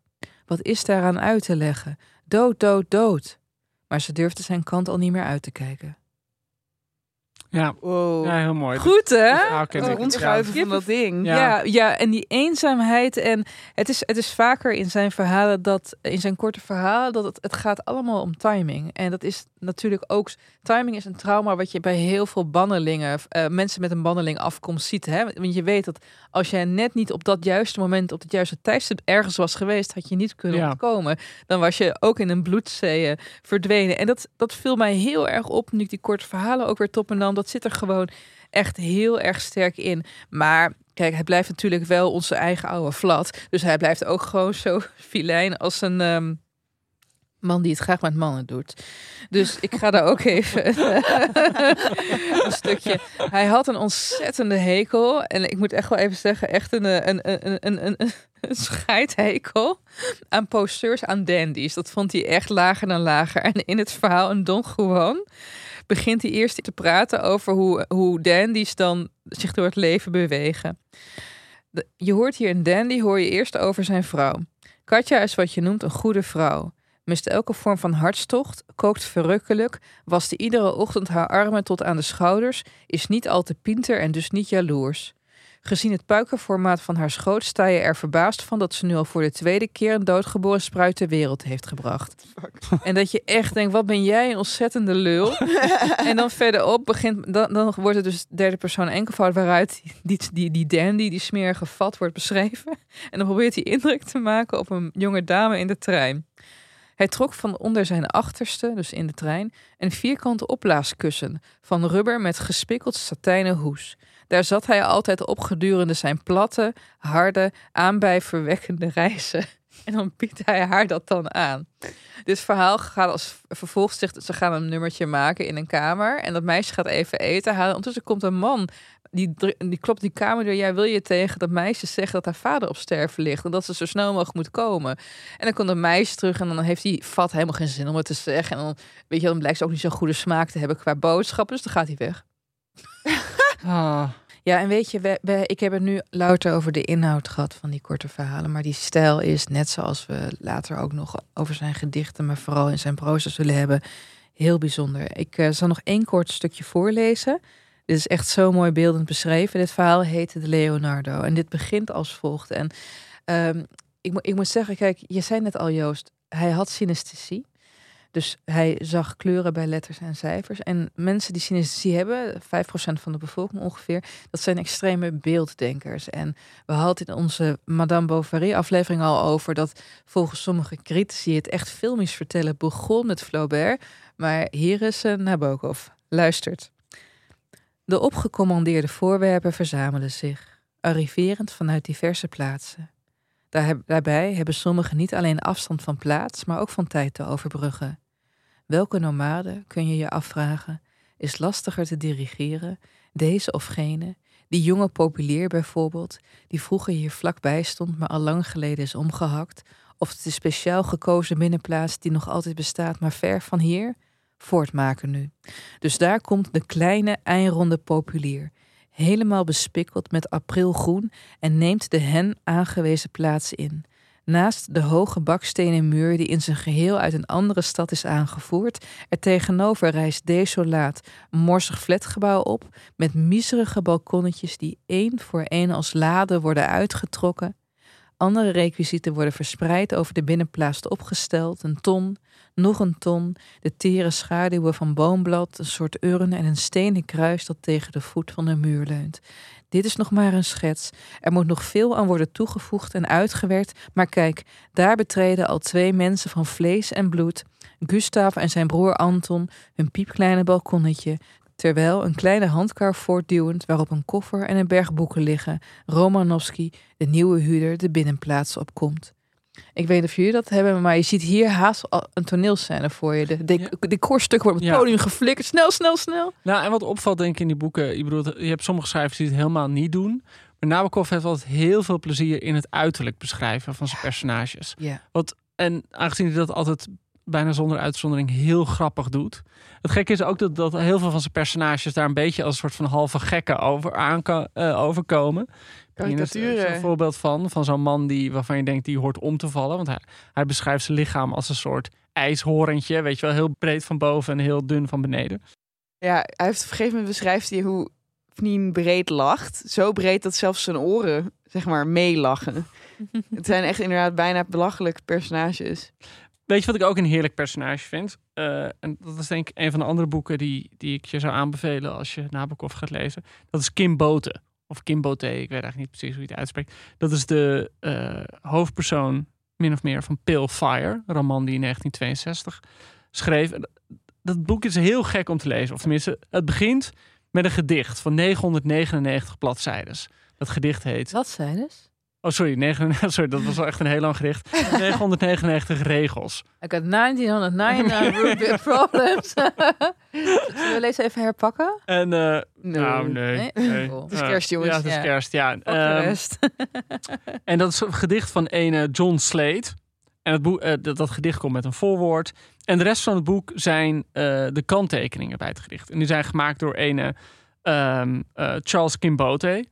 Wat is daaraan uit te leggen? Dood, dood, dood maar ze durfde zijn kant al niet meer uit te kijken. Ja, Wow. ja heel mooi. Goed hè? Verhaal ken Het rondschuiven van dat ding. Ja. Ja. ja, en die eenzaamheid. En het is, het is vaker in zijn verhalen dat, in zijn korte verhalen, dat het, het gaat allemaal om timing. En dat is natuurlijk ook, timing is een trauma wat je bij heel veel bannelingen, eh, mensen met een banneling afkomst ziet. Hè? Want je weet dat als jij net niet op dat juiste moment, op het juiste tijdstip ergens was geweest, had je niet kunnen Ja. ontkomen. Dan was je ook in een bloedzee verdwenen. En dat, dat viel mij heel erg op, nu ik die korte verhalen ook weer top en nam. Dat zit er gewoon echt heel erg sterk in. Maar kijk, hij blijft natuurlijk wel onze eigen oude flat. Dus hij blijft ook gewoon zo filijn als een ehm, man die het graag met mannen doet. Dus ik ga daar ook even een stukje. Hij had een ontzettende hekel. En ik moet echt wel even zeggen, echt een, eh, een, een, een, een, een, scheidhekel aan posters, aan dandies. Dat vond hij echt lager dan lager. En in het verhaal een Don Juan begint hij eerst te praten over hoe, hoe dandies dan zich door het leven bewegen. Je hoort hier een dandy, hoor je eerst over zijn vrouw. Katja is wat je noemt een goede vrouw. Mist elke vorm van hartstocht, kookt verrukkelijk, wast iedere ochtend haar armen tot aan de schouders, is niet al te pinter en dus niet jaloers. Gezien het puikenformaat van haar schoot sta je er verbaasd van dat ze nu al voor de tweede keer een doodgeboren spruit ter wereld heeft gebracht. En dat je echt denkt, wat ben jij een ontzettende lul. en dan verderop begint, dan, dan wordt het dus derde persoon enkelvoud waaruit die, die, die dandy, die smerige vat wordt beschreven. En dan probeert hij indruk te maken op een jonge dame in de trein. Hij trok van onder zijn achterste, dus in de trein, een vierkante opblaaskussen van rubber met gespikkeld satijnen hoes. Daar zat hij altijd op gedurende zijn platte, harde, aanbijverwekkende reizen. En dan biedt hij haar dat dan aan. Dit verhaal gaat als vervolgens zegt ze gaan een nummertje maken in een kamer en dat meisje gaat even eten halen. Ondertussen komt een man die, die klopt die kamer door. Jij wil je tegen dat meisje zeggen dat haar vader op sterven ligt en dat ze zo snel mogelijk moet komen. En dan komt een meisje terug en dan heeft die vat helemaal geen zin om het te zeggen. En dan weet je, dan blijkt ze ook niet zo'n goede smaak te hebben qua boodschappen, dus dan gaat hij weg. Ah, Ja, en weet je, ik heb het nu louter over de inhoud gehad van die korte verhalen. Maar die stijl is, net zoals we later ook nog over zijn gedichten, maar vooral in zijn proza zullen hebben, heel bijzonder. Ik eh, zal nog één kort stukje voorlezen. Dit is echt zo mooi beeldend beschreven. Dit verhaal heette de Leonardo. En dit begint als volgt. En ehm, ik, ik moet zeggen, kijk, je zei net al, Joost, hij had synesthesie. Dus hij zag kleuren bij letters en cijfers. En mensen die synesthesie hebben, 5% van de bevolking ongeveer, dat zijn extreme beelddenkers. En we hadden in onze Madame Bovary aflevering al over dat volgens sommige critici het echt filmisch vertellen begon met Flaubert. Maar hier is een Nabokov. Luistert. De opgecommandeerde voorwerpen verzamelen zich, arriverend vanuit diverse plaatsen. Daarbij hebben sommigen niet alleen afstand van plaats, maar ook van tijd te overbruggen. Welke nomade, kun je je afvragen, is lastiger te dirigeren, deze of gene, die jonge populier bijvoorbeeld, die vroeger hier vlakbij stond, maar al lang geleden is omgehakt, of de speciaal gekozen binnenplaats die nog altijd bestaat, maar ver van hier? Voortmaken nu. Dus daar komt de kleine, eindronde populier, helemaal bespikkeld met aprilgroen en neemt de hen aangewezen plaats in. Naast de hoge bakstenen muur die in zijn geheel uit een andere stad is aangevoerd, er tegenover rijst desolaat een morsig flatgebouw op met miserige balkonnetjes die één voor één als laden worden uitgetrokken. Andere requisieten worden verspreid over de binnenplaats opgesteld, een ton, nog een ton, de tere schaduwen van boomblad, een soort urn en een stenen kruis dat tegen de voet van de muur leunt. Dit is nog maar een schets. Er moet nog veel aan worden toegevoegd en uitgewerkt. Maar kijk, daar betreden al twee mensen van vlees en bloed. Gustav en zijn broer Anton hun piepkleine balkonnetje. Terwijl een kleine handkar voortduwend waarop een koffer en een berg boeken liggen, Romanowski, de nieuwe huurder, de binnenplaats opkomt. Ik weet niet of jullie dat hebben, maar je ziet hier haast al een toneelscène voor je. De, de, Ja. decorstuk wordt op het Ja. podium geflikkerd. Snel, snel, snel. Nou, en wat opvalt denk ik in die boeken, je, bedoelt, je hebt sommige schrijvers die het helemaal niet doen. Maar Nabokov heeft altijd heel veel plezier in het uiterlijk beschrijven van zijn personages. Ja. En aangezien hij dat altijd bijna zonder uitzondering heel grappig doet. Het gekke is ook dat, dat heel veel van zijn personages daar een beetje als een soort van halve gekken over aanko- eh, overkomen. Is een voorbeeld van, van zo'n man die, waarvan je denkt die hoort om te vallen. Want hij, hij beschrijft zijn lichaam als een soort ijshorentje. Weet je wel, heel breed van boven en heel dun van beneden. Ja, hij heeft op een gegeven moment beschrijft hij hoe Pnien breed lacht. Zo breed dat zelfs zijn oren, zeg maar, meelachen. Het zijn echt inderdaad bijna belachelijke personages. Weet je wat ik ook een heerlijk personage vind? Eh, en dat is denk ik een van de andere boeken die, die ik je zou aanbevelen als je Nabokov gaat lezen. Dat is Kim Bote. Of Kim Bote, ik weet eigenlijk niet precies hoe je het uitspreekt. Dat is de eh, hoofdpersoon, min of meer, van Pale Fire. Een roman die in 1962 schreef. Dat- boek is heel gek om te lezen. Of tenminste, het begint met een gedicht van 999 bladzijdes. Dat gedicht heet dus? Oh, sorry, 99, sorry, dat was wel echt een heel lang gedicht. 999 regels. Ik had 1999 root beer problems. Zullen we lezen even herpakken? En, eh, No. nou, nee. Nee? nee. Cool. Het is kerst, jongens. Ja, het is Ja. kerst, ja. Ehm, en dat is een gedicht van ene John Slade. En het boek, eh, dat, dat gedicht komt met een voorwoord. En de rest van het boek zijn eh, de kanttekeningen bij het gedicht. En die zijn gemaakt door ene ehm, eh, Charles Kimbote.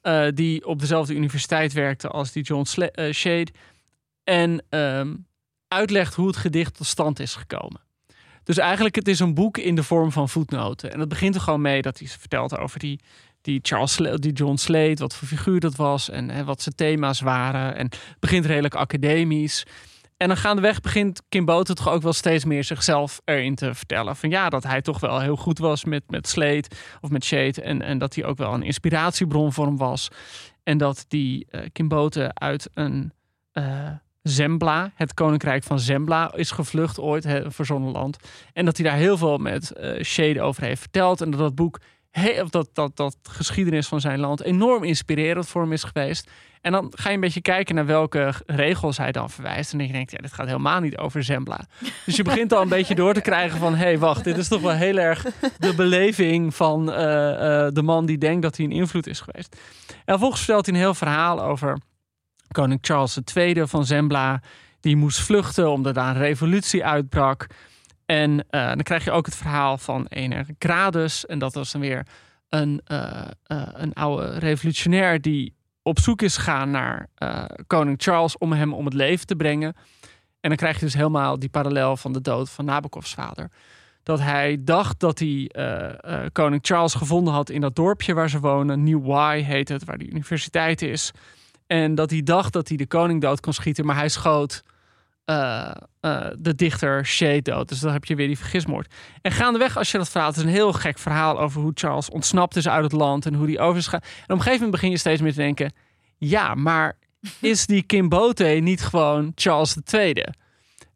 Eh, die op dezelfde universiteit werkte als die John Sla- eh, Shade. En ehm, uitlegt hoe het gedicht tot stand is gekomen. Dus eigenlijk, het is een boek in de vorm van voetnoten. En dat begint er gewoon mee dat hij vertelt over die, die, Charles, die John Slade, wat voor figuur dat was en, hè, wat zijn thema's waren. En het begint redelijk academisch. En dan gaandeweg begint Kim Boten toch ook wel steeds meer zichzelf erin te vertellen. Van ja, dat hij toch wel heel goed was met, met Slade of met Shade. En, en dat hij ook wel een inspiratiebron voor hem was. En dat die eh Kim Boten uit een eh, Zembla, het koninkrijk van Zembla, is gevlucht ooit, een verzonnen land. En dat hij daar heel veel met eh Shade over heeft verteld. En dat dat boek, he- of dat, dat, dat geschiedenis van zijn land enorm inspirerend voor hem is geweest. En dan ga je een beetje kijken naar welke regels hij dan verwijst. En dan denk je, ja, dit gaat helemaal niet over Zembla. Dus je begint al een beetje door te krijgen van... hé, hey, wacht, dit is toch wel heel erg de beleving van eh, eh, de man die denkt dat hij een invloed is geweest. En vervolgens vertelt hij een heel verhaal over koning Charles II van Zembla. Die moest vluchten omdat daar een revolutie uitbrak. En eh, dan krijg je ook het verhaal van een Gradus. En dat was dan weer een, eh, eh, een oude revolutionair die op zoek is gegaan naar koning Charles om hem om het leven te brengen. En dan krijg je dus helemaal die parallel van de dood van Nabokovs vader. Dat hij dacht dat hij koning Charles gevonden had in dat dorpje waar ze wonen. New Y heet het, waar die universiteit is. En dat hij dacht dat hij de koning dood kon schieten, maar hij schoot eh, eh, de dichter Shade dood. Dus dan heb je weer die vergismoord. En gaandeweg, als je dat verhaal, het is een heel gek verhaal over hoe Charles ontsnapt is uit het land en hoe die over is. En op een gegeven moment begin je steeds meer te denken: ja, maar is die Kimbote niet gewoon Charles II?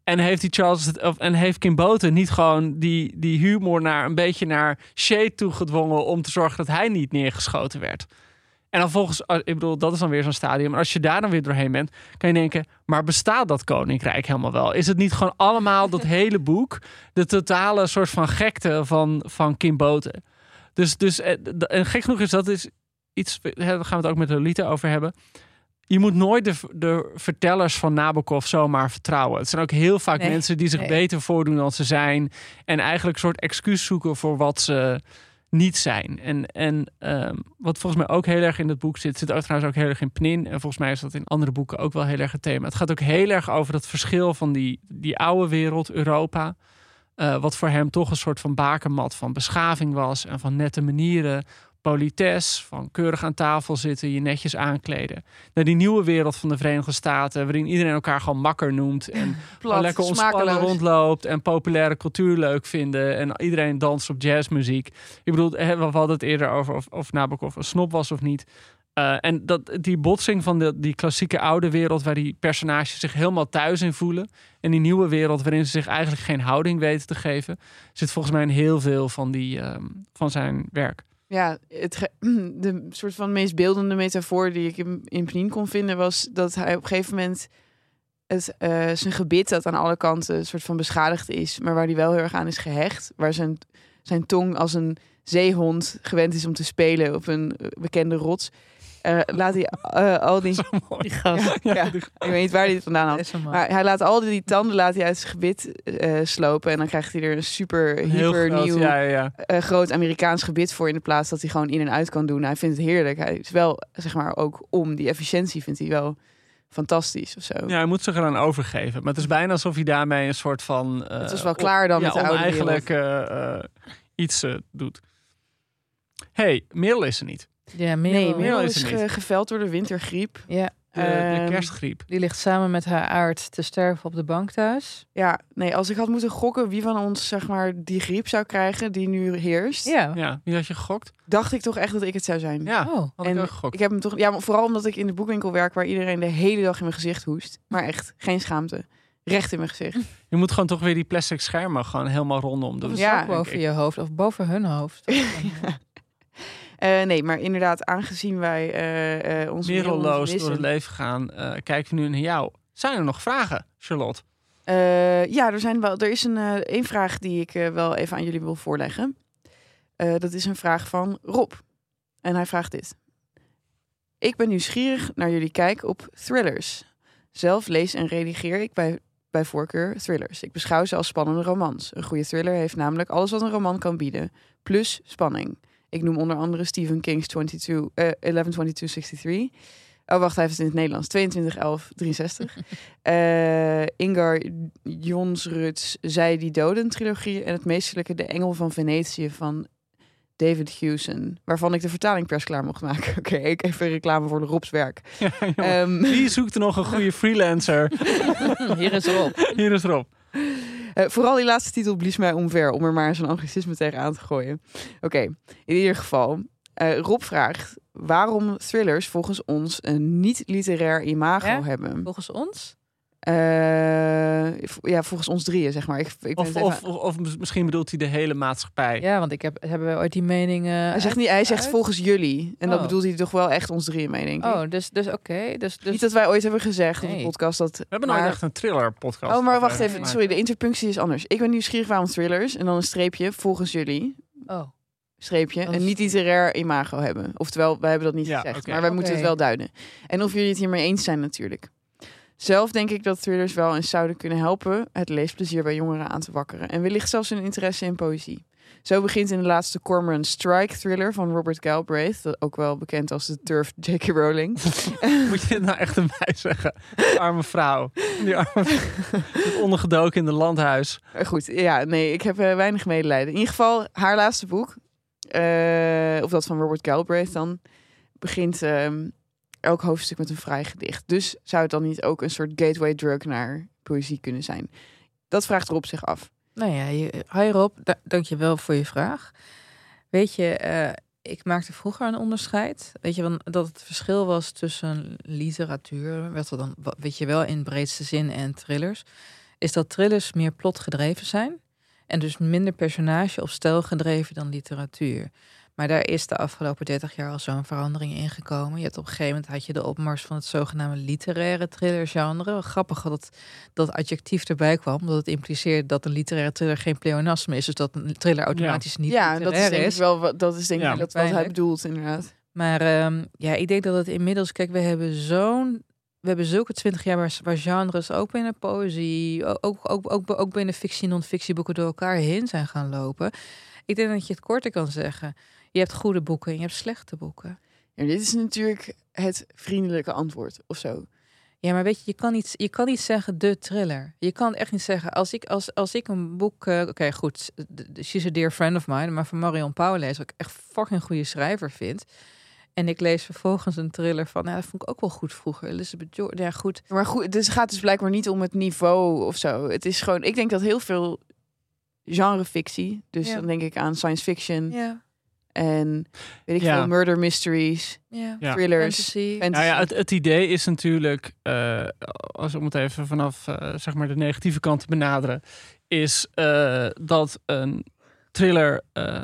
En heeft, die Charles, of, en heeft Kimbote niet gewoon die, die humor naar een beetje naar Shade toegedwongen om te zorgen dat hij niet neergeschoten werd? En dan volgens, eh, ik bedoel, dat is dan weer zo'n stadium. Maar als je daar dan weer doorheen bent, kan je denken: maar bestaat dat koninkrijk helemaal wel? Is het niet gewoon allemaal dat hele boek, de totale soort van gekte van, van Kim Boten? Dus, dus eh, en gek genoeg is dat is iets, daar gaan we het ook met Lolita over hebben. Je moet nooit de, de vertellers van Nabokov zomaar vertrouwen. Het zijn ook heel vaak Nee, mensen die zich nee. beter voordoen dan ze zijn. En eigenlijk een soort excuus zoeken voor wat ze niet zijn. En, en ehm, wat volgens mij ook heel erg in het boek zit, zit ook trouwens ook heel erg in Pnin. En volgens mij is dat in andere boeken ook wel heel erg het thema. Het gaat ook heel erg over het verschil van die, die oude wereld, Europa. eh, wat voor hem toch een soort van bakermat van beschaving was en van nette manieren, polites, van keurig aan tafel zitten, je netjes aankleden. Naar die nieuwe wereld van de Verenigde Staten, waarin iedereen elkaar gewoon makker noemt en Plat, lekker ontspannen smakeloos. rondloopt en populaire cultuur leuk vinden en iedereen danst op jazzmuziek. Ik bedoel, we hadden het eerder over of, of Nabokov een snop was of niet. Eh, en dat, die botsing van de, die klassieke oude wereld, waar die personages zich helemaal thuis in voelen. En die nieuwe wereld, waarin ze zich eigenlijk geen houding weten te geven, zit volgens mij in heel veel van, die, ehm, van zijn werk. Ja, het de soort van meest beeldende metafoor die ik in, in kon vinden was dat hij op een gegeven moment het, eh, zijn gebit dat aan alle kanten een soort van beschadigd is, maar waar hij wel heel erg aan is gehecht, waar zijn, zijn tong als een zeehond gewend is om te spelen op een eh, bekende rots. Eh, laat hij eh, al die... Die gast. Ja, ja, ik weet niet waar hij het vandaan had. is. Maar hij laat al die tanden laat hij uit zijn gebit eh, slopen. En dan krijgt hij er een super hyper groot, nieuw Ja, ja, ja. eh, groot Amerikaans gebit voor in de plaats dat hij gewoon in en uit kan doen. Hij vindt het heerlijk. Hij is wel, zeg maar, ook om die efficiëntie vindt hij wel fantastisch of zo. Ja, hij moet zich eraan overgeven. Maar het is bijna alsof hij daarmee een soort van... eh, Het was wel klaar dan met de oude eigenlijk eh, eh, iets doet. hey, Merel is er niet. Ja, Nee, Merel. Merel is is ge- niet. geveld door de wintergriep. Ja, De, de Ehm, kerstgriep. die ligt samen met haar aard te sterven op de bank thuis. Ja, nee, als ik had moeten gokken wie van ons zeg maar die griep zou krijgen die nu heerst, Ja. Ja, wie had je gegokt? dacht ik toch echt dat ik het zou zijn. Ja, Oh. had ik En ook gegokt. Ik heb hem toch, ja, maar vooral omdat ik in de boekwinkel werk waar iedereen de hele dag in mijn gezicht hoest. Maar echt, geen schaamte. Recht in mijn gezicht. Je moet gewoon toch weer die plastic schermen gewoon helemaal rondom doen. Ja, boven ik. je hoofd of boven hun hoofd. Eh, nee, maar inderdaad, aangezien wij onze Merel Merelloos missen- door het leven gaan, eh, kijken we nu naar jou. Zijn er nog vragen, Charlotte? Eh, ja, er, zijn wel, er is een, één vraag die ik wel even aan jullie wil voorleggen. Dat is een vraag van Rob. En hij vraagt dit. Ik ben nieuwsgierig naar jullie kijk op thrillers. Zelf lees en redigeer ik bij, bij voorkeur thrillers. Ik beschouw ze als spannende romans. Een goede thriller heeft namelijk alles wat een roman kan bieden. Plus spanning. Ik noem onder andere Stephen King's 22, eh 112263. Oh, wacht, hij heeft het in het Nederlands. 221163. Eh Ingar Jonsruts Zij die doden trilogie en het meesterlijke De Engel van Venetië van David Hewson, waarvan ik de vertaling pers klaar mocht maken. Oké, ik even reclame voor de Robs werk. Ehm, Wie zoekt er nog een goede freelancer? Hier is Rob. Hier is Rob. Eh, vooral die laatste titel blies mij omver om er maar zo'n anglicisme tegen aan te gooien. Oké, in ieder geval. eh, Rob vraagt waarom thrillers volgens ons een niet-literair imago Ja? hebben. Volgens ons? Eh, ja, volgens ons drieën, zeg maar. Ik, ik Of, even- of, of, of mis- misschien bedoelt hij de hele maatschappij. Ja, want ik heb, hebben we ooit die meningen... hij zegt, niet, hij zegt uit? volgens jullie. En dat Oh. bedoelt hij toch wel echt ons drieën mee, denk ik. Oh, dus, dus oké. Dus, dus Niet dat wij ooit hebben gezegd op de podcast dat... We hebben nooit maar- echt een thriller podcast. Oh, maar wacht even. Sorry, de interpunctie is anders. Ik ben nieuwsgierig waarom thrillers en dan een streepje volgens jullie. Oh, Streepje. Een is- niet-literair imago hebben. Oftewel, wij hebben dat niet Ja, gezegd. Maar wij moeten het wel duiden. En of jullie het hiermee eens zijn natuurlijk. Zelf denk ik dat thrillers wel eens zouden kunnen helpen het leesplezier bij jongeren aan te wakkeren. En wellicht zelfs hun interesse in poëzie. Zo begint in de laatste Cormoran Strike thriller van Robert Galbraith, ook wel bekend als de Turf J.K. Rowling. Moet je dit nou echt aan mij zeggen? Die arme vrouw. Die arme vrouw. ondergedoken in de landhuis. Eh, Goed, ja, nee, ik heb eh, weinig medelijden. In ieder geval, haar laatste boek, eh, of dat van Robert Galbraith dan, begint ehm, elk hoofdstuk met een vrij gedicht. Dus zou het dan niet ook een soort gateway drug naar poëzie kunnen zijn? Dat vraagt Rob zich af. nou ja. Hi Rob, da- dank je wel voor je vraag. Weet je, eh, ik maakte vroeger een onderscheid. Weet je, dat het verschil was tussen literatuur, werd er dan, weet je wel, in breedste zin en thrillers, is dat thrillers meer plotgedreven zijn. En dus minder personage of stijl gedreven dan literatuur. Maar daar is de afgelopen 30 jaar al zo'n verandering in gekomen. Je hebt op een gegeven moment had je de opmars van het zogenaamde literaire thrillergenre. Grappig dat dat adjectief erbij kwam, omdat het impliceert dat een literaire thriller geen pleonasme is, dus dat een thriller automatisch niet ja, dat is denk ik wel wat, dat is denk Ja. ik dat wat hij bedoelt inderdaad. Maar ehm, ja, ik denk dat het inmiddels, kijk, we hebben zo'n, we hebben zulke twintig jaar waar, waar genres ook binnen poëzie, ook, ook, ook, ook, ook binnen fictie en non-fictieboeken door elkaar heen zijn gaan lopen. Ik denk dat je het korter kan zeggen. Je hebt goede boeken en je hebt slechte boeken. Ja, dit is natuurlijk het vriendelijke antwoord of zo. Ja, maar weet je, je kan niet, je kan niet zeggen de thriller. Je kan echt niet zeggen, als ik, als, als ik een boek... eh, Oké, goed, She's a Dear Friend of Mine, maar van Marion Pauw lees, wat ik echt fucking goede schrijver vind. En ik lees vervolgens een thriller van, nou, dat vond ik ook wel goed vroeger. Elizabeth Jordan, ja goed. Maar goed, dus het gaat dus blijkbaar niet om het niveau of zo. Het is gewoon, ik denk dat heel veel genrefictie, dus Ja. dan denk ik aan science fiction Ja, en weet ik Ja. veel, murder mysteries, ja. Ja. thrillers, Fantasy. fantasy. Nou ja, het, het idee is natuurlijk, eh, als om het even vanaf eh, zeg maar de negatieve kant te benaderen, is eh, dat een thriller eh,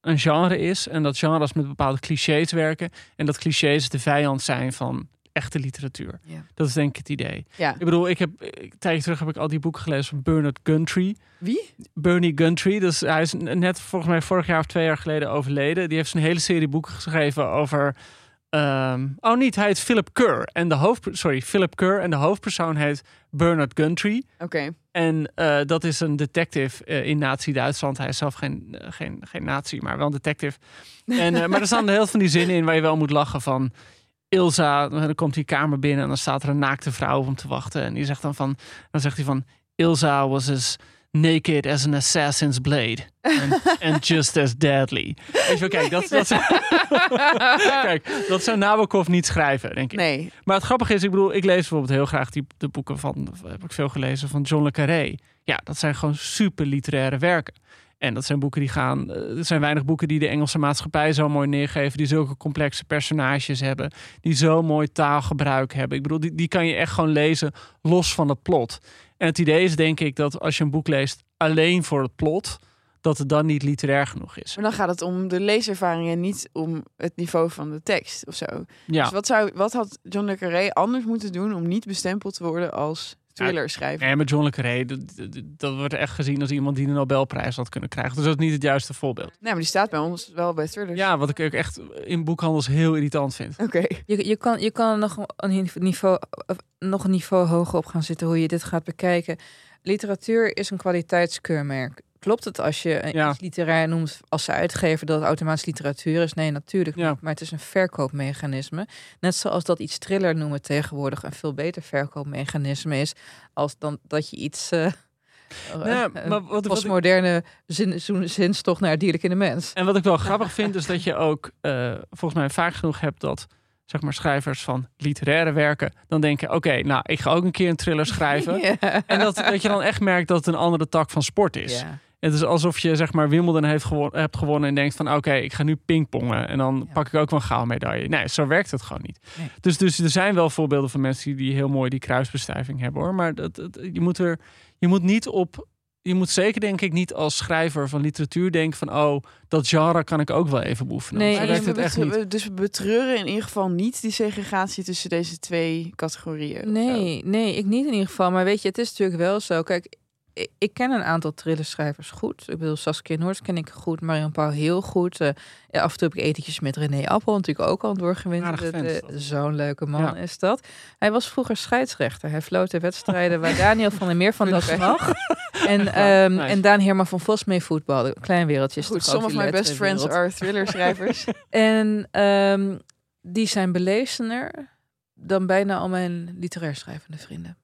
een genre is en dat genres met bepaalde clichés werken en dat clichés de vijand zijn van echte literatuur. Ja. Dat is denk ik het idee. ja. Ik bedoel, ik heb een tijdje terug heb ik al die boeken gelezen van Bernard Gundry. Wie? Bernie Gundry. Dus hij is net volgens mij vorig jaar of twee jaar geleden overleden. Die heeft een hele serie boeken geschreven over. ehm, oh, niet. Hij heet Philip Kerr. En de hoofd, sorry, Philip Kerr. En de hoofdpersoon heet Bernard Gundry. Oké. En eh, dat is een detective eh, in Nazi-Duitsland. Hij is zelf geen, eh, geen, geen nazi, maar wel een detective. En, maar er staan heel veel van die zinnen in waar je wel moet lachen van... Ilsa, dan komt die kamer binnen en dan staat er een naakte vrouw op hem te wachten. En die zegt dan van, dan zegt hij van... Ilsa was as naked as an assassin's blade. And, and just as deadly. Weet je wel, kijk, dat, dat, kijk, dat zou Nabokov niet schrijven, denk ik. Nee. Maar het grappige is, ik bedoel, ik lees bijvoorbeeld heel graag die, de boeken van, heb ik veel gelezen, van John le Carré. Ja, dat zijn gewoon super literaire werken. En dat zijn boeken die gaan, eh, er zijn weinig boeken die de Engelse maatschappij zo mooi neergeven, die zulke complexe personages hebben, die zo mooi taalgebruik hebben. Ik bedoel, die, die kan je echt gewoon lezen los van het plot. En het idee is denk ik dat als je een boek leest alleen voor het plot, dat het dan niet literair genoeg is. Maar dan gaat het om de leeservaring en niet om het niveau van de tekst of zo. Ja. Dus wat, zou, wat had John le Carré anders moeten doen om niet bestempeld te worden als thrillerschrijver? Nee, maar John le Carré, dat, wordt echt gezien als iemand die de Nobelprijs had kunnen krijgen. Dus dat is niet het juiste voorbeeld. Nee, maar die staat bij ons wel bij thrillers. Ja, wat ik ook echt in boekhandels heel irritant vind. Oké. Je, je, kan, je kan nog een niveau, nog een niveau hoger op gaan zitten hoe je dit gaat bekijken. Literatuur is een kwaliteitskeurmerk. Klopt het als je een Ja. iets literair noemt als uitgever dat het automatisch literatuur is? Nee, natuurlijk Ja. niet. Maar het is een verkoopmechanisme. Net zoals dat iets thriller noemen tegenwoordig een veel beter verkoopmechanisme is als dan dat je iets. eh Ja, een maar wat, postmoderne zin, zin- zinstocht naar het dierlijk in de mens. en wat ik wel grappig vind, is dat je ook eh, volgens mij vaak genoeg hebt dat zeg maar schrijvers van literaire werken dan denken: oké, nou, ik ga ook een keer een thriller schrijven. Ja. En dat, dat je dan echt merkt dat het een andere tak van sport is. Ja. Het is alsof je zeg maar Wimbledon heeft gewo- hebt gewonnen en denkt van oké, ik ga nu pingpongen en dan Ja. pak ik ook wel een gouden medaille. Nee, zo werkt het gewoon niet. Nee. Dus, dus er zijn wel voorbeelden van mensen die, die heel mooi die kruisbestuiving hebben hoor. Maar dat, dat- je, moet er, je moet niet op. Je moet zeker denk ik niet als schrijver van literatuur denken van oh, dat genre kan ik ook wel even beoefenen. Nee, dus, we het echt niet. dus we betreuren in ieder geval niet die segregatie tussen deze twee categorieën. Nee, nee, ik niet in ieder geval. Maar weet je, het is natuurlijk wel zo. Kijk, ik, ken een aantal thrillerschrijvers goed. Ik bedoel, Saskia Noord ken ik goed, Marion Pauw heel goed. Eh, af en toe heb ik etentjes met René Appel natuurlijk ook al doorgewinterd. Zo'n leuke man Ja. is dat. Hij was vroeger scheidsrechter. Hij floot de wedstrijden waar Daniel van der Meer van dat mag. En, ehm, Nice. en Daan Herman van Vos mee voetbalde. Klein wereldje. Goed, some of my best friends are thrillerschrijvers. En ehm, die zijn belezener dan bijna al mijn literair schrijvende vrienden.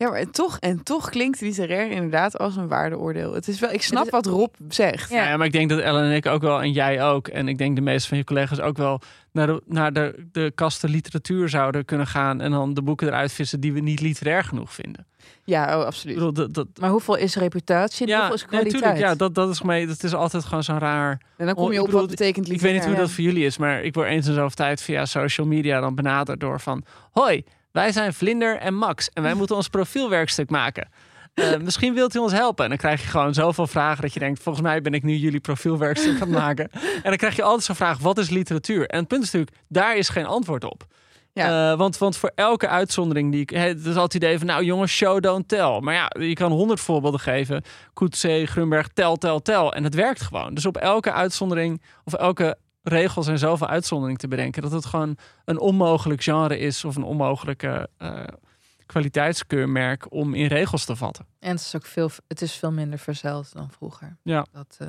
Ja, maar en toch, en toch klinkt literair inderdaad als een waardeoordeel. Het is wel, ik snap is- wat Rob zegt. Ja. Ja. maar ik denk dat Ellen en ik ook wel, en jij ook, en ik denk de meeste van je collega's ook wel, naar de, naar de, de kasten literatuur zouden kunnen gaan en dan de boeken eruit vissen die we niet literair genoeg vinden. Ja, oh, absoluut. bedoel, dat, dat, Maar hoeveel is reputatie en hoeveel is nee, kwaliteit? tuurlijk, ja, dat, dat is mee. Dat is altijd gewoon zo'n raar. En dan kom Oh, je op bedoel, wat betekent Ik weet literair. niet hoe Ja. dat voor jullie is, maar ik word eens in zoveel tijd via social media dan benaderd door van, hoi, wij zijn Vlinder en Max en wij moeten ons profielwerkstuk maken. Eh, misschien wilt u ons helpen. En dan krijg je gewoon zoveel vragen dat je denkt: volgens mij ben ik nu jullie profielwerkstuk aan het maken. En dan krijg je altijd zo'n vraag: wat is literatuur? En het punt is natuurlijk, daar is geen antwoord op. Ja. Eh, want, want voor elke uitzondering die ik. Het is altijd het idee van, nou jongens, show, don't tell. Maar ja, je kan honderd voorbeelden geven. Coetzee, Grunberg, tel, tel, tel. En het werkt gewoon. Dus op elke uitzondering, of elke regel zijn zoveel uitzonderingen te bedenken. Dat het gewoon een onmogelijk genre is of een onmogelijke eh, kwaliteitskeurmerk om in regels te vatten. En het is ook veel, het is veel minder verzeld dan vroeger. Ja. Dat, eh,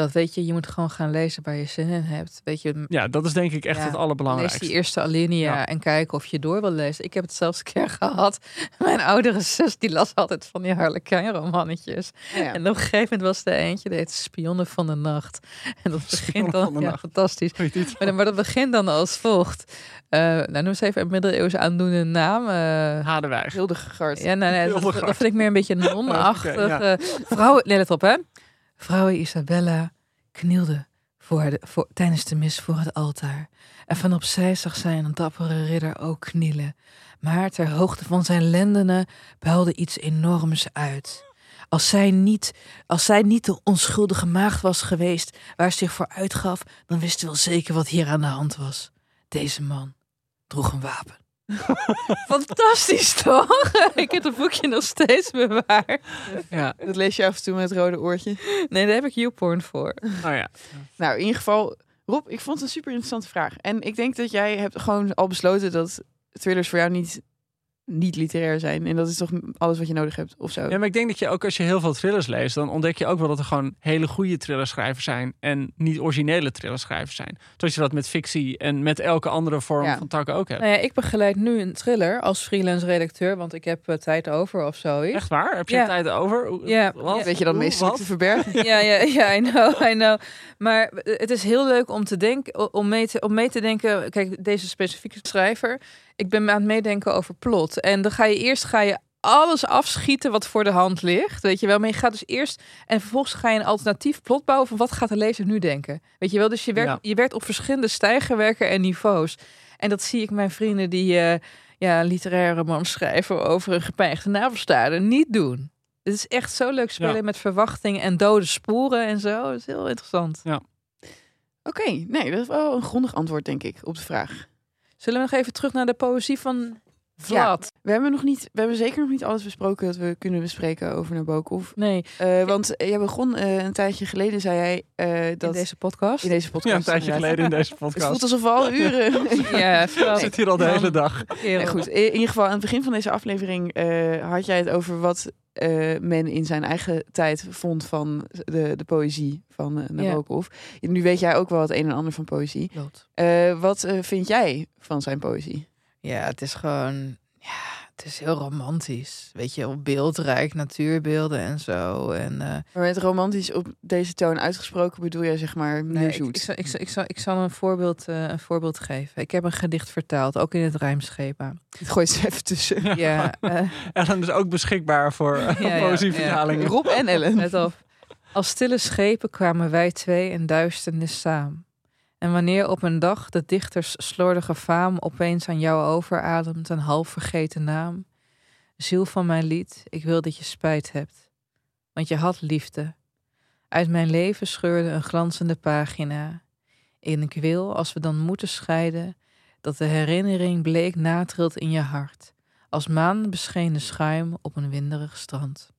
dat weet je, je moet gewoon gaan lezen waar je zin in hebt. Weet je, Ja, dat is denk ik echt Ja, het lees allerbelangrijkste. die eerste alinea Ja. en kijk of je door wil lezen. Ik heb het zelfs een keer gehad. Mijn oudere zus, die las altijd van die Harlequin romannetjes. Ja. En op een gegeven moment was er eentje, die heet Spionnen van de Nacht. En dat begint dan, de ja, Nacht. fantastisch. Maar, maar dat begint dan als volgt. Eh nou, noem eens even een middeleeuwse aandoende naam. eh Hardewijk. Hildegard. ja, nee, nee, dat, Hildegard. dat vind ik meer een beetje non-achtig. Oké, ja. eh, vrouwen, nee, let op hè. Vrouwen Isabella knielde voor de, voor, tijdens de mis voor het altaar. En van opzij zag zij een dappere ridder ook knielen. Maar ter hoogte van zijn lendenen puilde iets enorms uit. Als zij, niet, als zij niet de onschuldige maagd was geweest waar ze zich voor uitgaf, dan wist ze wel zeker wat hier aan de hand was. Deze man droeg een wapen. Fantastisch toch? Ik heb het boekje nog steeds bewaard. Ja, Dat lees je af en toe met het rode oortje. Nee, daar heb ik YouPorn voor. nou ja. Nou, in ieder geval, Rob, ik vond het een super interessante vraag. En ik denk dat jij hebt gewoon al besloten dat thrillers voor jou niet, niet literair zijn. En dat is toch alles wat je nodig hebt, of zo? Ja, maar ik denk dat je ook als je heel veel thrillers leest, dan ontdek je ook wel dat er gewoon hele goede thrillerschrijvers zijn en niet originele thrillerschrijvers zijn. Zoals je dat met fictie en met elke andere vorm Ja. van takken ook hebt. Nou ja, ik begeleid nu een thriller als freelance redacteur, want ik heb eh, tijd over of zoiets. Echt waar? Heb je Ja. tijd over? Ja. Wat? Ja. Weet je dan meestal te verbergen? Ja, ja, ja, I know, I know. Maar het is heel leuk om te denken, om mee te, om mee te denken. Kijk, deze specifieke schrijver. Ik ben aan het meedenken over plot. En dan ga je eerst ga je alles afschieten wat voor de hand ligt. Weet je wel. Maar je gaat dus eerst. En vervolgens ga je een alternatief plot bouwen van wat gaat de lezer nu denken. Weet je wel. Dus je werkt, Ja. je werkt op verschillende stijgerwerken en niveaus. En dat zie ik mijn vrienden die eh ja, literaire roman schrijven over een gepijnigde navelstaarder niet doen. Het is echt zo leuk spelen Ja. met verwachting en dode sporen en zo. Dat is heel interessant. Oké, nee, dat is wel een grondig antwoord, denk ik, op de vraag. Zullen we nog even terug naar de poëzie van Vlad? We hebben nog niet, we hebben zeker nog niet alles besproken dat we kunnen bespreken over Nabokov. Nee, Eh want jij begon eh, een tijdje geleden, zei jij, eh, dat in deze podcast. in deze podcast. Ja, een tijdje inderdaad. geleden in deze Het voelt podcast. alsof we al uren. Ja, Ik Vlad. zit hier al de hele dag. Nee, goed, in ieder geval aan het begin van deze aflevering eh, had jij het over wat eh, men in zijn eigen tijd vond van de, de poëzie van eh, Nabokov. Nu weet jij ook wel het een en ander van poëzie. Klopt. Eh, wat eh, vind jij van zijn poëzie? Ja, het is gewoon... Ja, het is heel romantisch. Weet je, wel, beeldrijk, natuurbeelden en zo. En, eh, Maar met romantisch op deze toon uitgesproken bedoel jij zeg maar meer nee, ik, zoet? ik, zal, ik, zal, ik, zal, ik zal een voorbeeld, eh, een voorbeeld geven. Ik heb een gedicht vertaald, ook in het rijmschema. Het er even tussen. Ja, eh, Ellen is ook beschikbaar voor Ja, ja, poëzievertalingen. Rob en Ellen. Let op. Als stille schepen kwamen wij twee in duisternis saam. En wanneer op een dag de dichters slordige faam opeens aan jou overademt, een half vergeten naam. Ziel van mijn lied, ik wil dat je spijt hebt. Want je had liefde. Uit mijn leven scheurde een glanzende pagina. En ik wil, als we dan moeten scheiden, dat de herinnering bleek natrilt in je hart. Als maan beschenen schuim op een winderig strand.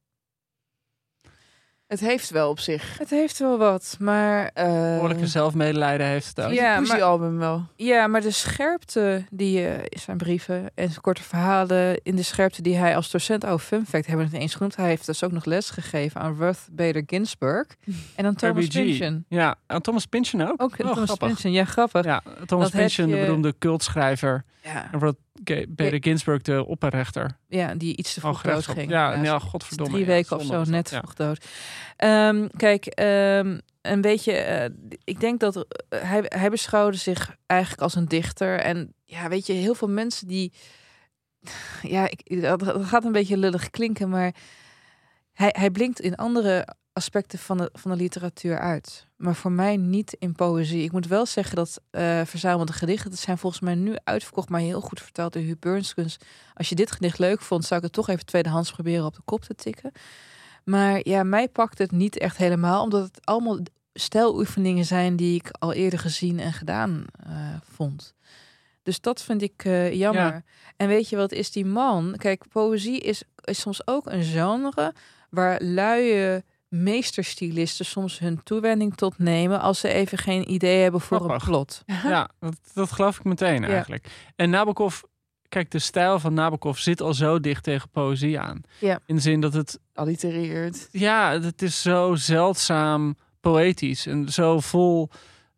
Het heeft wel op zich. Het heeft wel wat, maar eh Behoorlijke zelfmedelijden heeft het ook. Ja, maar- poëziealbum wel. Ja, maar de scherpte die je in zijn brieven en zijn korte verhalen, in de scherpte die hij als docent, oh fun fact, hebben we het niet eens genoemd. Hij heeft dus ook nog les gegeven aan Ruth Bader Ginsburg en aan Thomas RBG. Pynchon. Ja, en Thomas Pynchon ook. Ook Oh, Thomas grappig. Pynchon, ja grappig. Ja, Thomas Dat Pynchon, de beroemde cultschrijver. Ja, En Ruth Bader Ginsburg, de opperrechter. ja, die iets te Oh, vroeg dood ging. Ja, Ja, ja, godverdomme. drie ja, weken of zo, net vroeg dood. Ehm, kijk, ehm, een beetje, eh, ik denk dat eh, hij, hij beschouwde zich eigenlijk als een dichter. En ja, weet je, heel veel mensen die, ja, ik, dat gaat een beetje lullig klinken, maar hij, hij blinkt in andere aspecten van de, van de literatuur uit. Maar voor mij niet in poëzie. Ik moet wel zeggen dat eh verzamelde gedichten, dat zijn volgens mij nu uitverkocht, maar heel goed vertaald door Hugh Burnskens. Als je dit gedicht leuk vond, zou ik het toch even tweedehands proberen op de kop te tikken. Maar ja, mij pakt het niet echt helemaal, omdat het allemaal stijloefeningen zijn die ik al eerder gezien en gedaan eh, vond. Dus dat vind ik eh, jammer. Ja. En weet je wat is die man? Kijk, poëzie is, is soms ook een genre waar luie meesterstilisten soms hun toewending tot nemen als ze even geen idee hebben voor Grappig. een plot. Ja, dat, dat geloof ik meteen eigenlijk. En Nabokov kijk, de stijl van Nabokov zit al zo dicht tegen poëzie aan. Ja. In de zin dat het, Allitereert. ja, het is zo zeldzaam poëtisch en zo vol,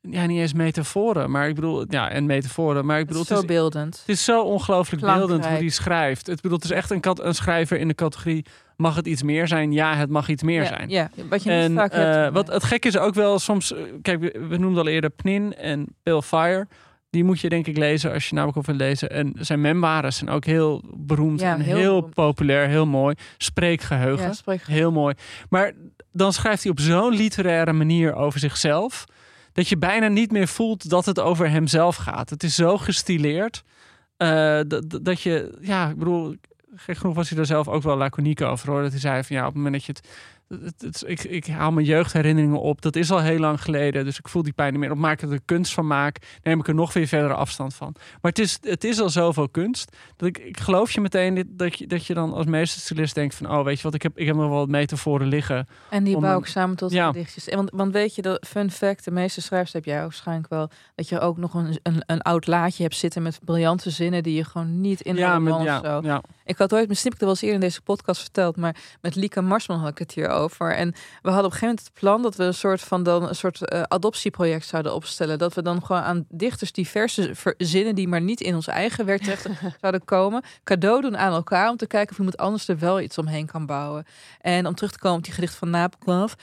ja, niet eens metaforen, maar ik bedoel, ja, en metaforen, maar ik Het bedoel, is het zo is, beeldend. het is zo ongelooflijk beeldend hoe die schrijft. Het, bedoel, het is echt een, kat, een schrijver in de categorie, mag het iets meer zijn? Ja, het mag iets meer ja, zijn. Ja, wat je niet En vaak eh, hebt. wat het gek is ook wel soms, eh, kijk, we, we noemden al eerder Pnin en Bill Fire. Die moet je denk ik lezen als je Nabokov wil lezen. En zijn memoires zijn ook heel beroemd Ja, en heel heel, beroemd. populair, heel mooi. Spreekgeheugen, ja, heel mooi. Maar dan schrijft hij op zo'n literaire manier over zichzelf... dat je bijna niet meer voelt dat het over hemzelf gaat. Het is zo gestileerd eh, dat, dat je... Ja, ik bedoel, gek genoeg was hij daar zelf ook wel laconiek over. Hoor. Dat hij zei van ja, op het moment dat je het... het, het- ik, ik haal mijn jeugdherinneringen op. Dat is al heel lang geleden. Dus ik voel die pijn niet meer. Op maken er kunst van maak, neem ik er nog weer verder afstand van. Maar het is, het is al zoveel kunst. Dat ik, ik geloof je meteen dit- dat je, dat je dan als meesterstilist denkt van... oh, weet je wat, ik heb, ik heb nog wel wat metaforen liggen. En die bouw ik samen tot Ja. gedichtjes. Want, want weet je, de fun fact, de meeste schrijvers heb jij waarschijnlijk wel, dat je ook nog een, een, een oud laadje hebt zitten met briljante zinnen die je gewoon niet in ja, een met, ja, zo. ja. Ik had ooit, misschien heb ik het wel eens eerder in deze podcast verteld, maar met Lieke Marsman had ik het hier over. En we hadden op een gegeven moment het plan dat we een soort van dan een soort eh, adoptieproject zouden opstellen. Dat we dan gewoon aan dichters diverse ver- zinnen die maar niet in ons eigen werk terecht zouden komen, cadeau doen aan elkaar om te kijken of iemand anders er wel iets omheen kan bouwen. En om terug te komen op die gedicht van Nabokov.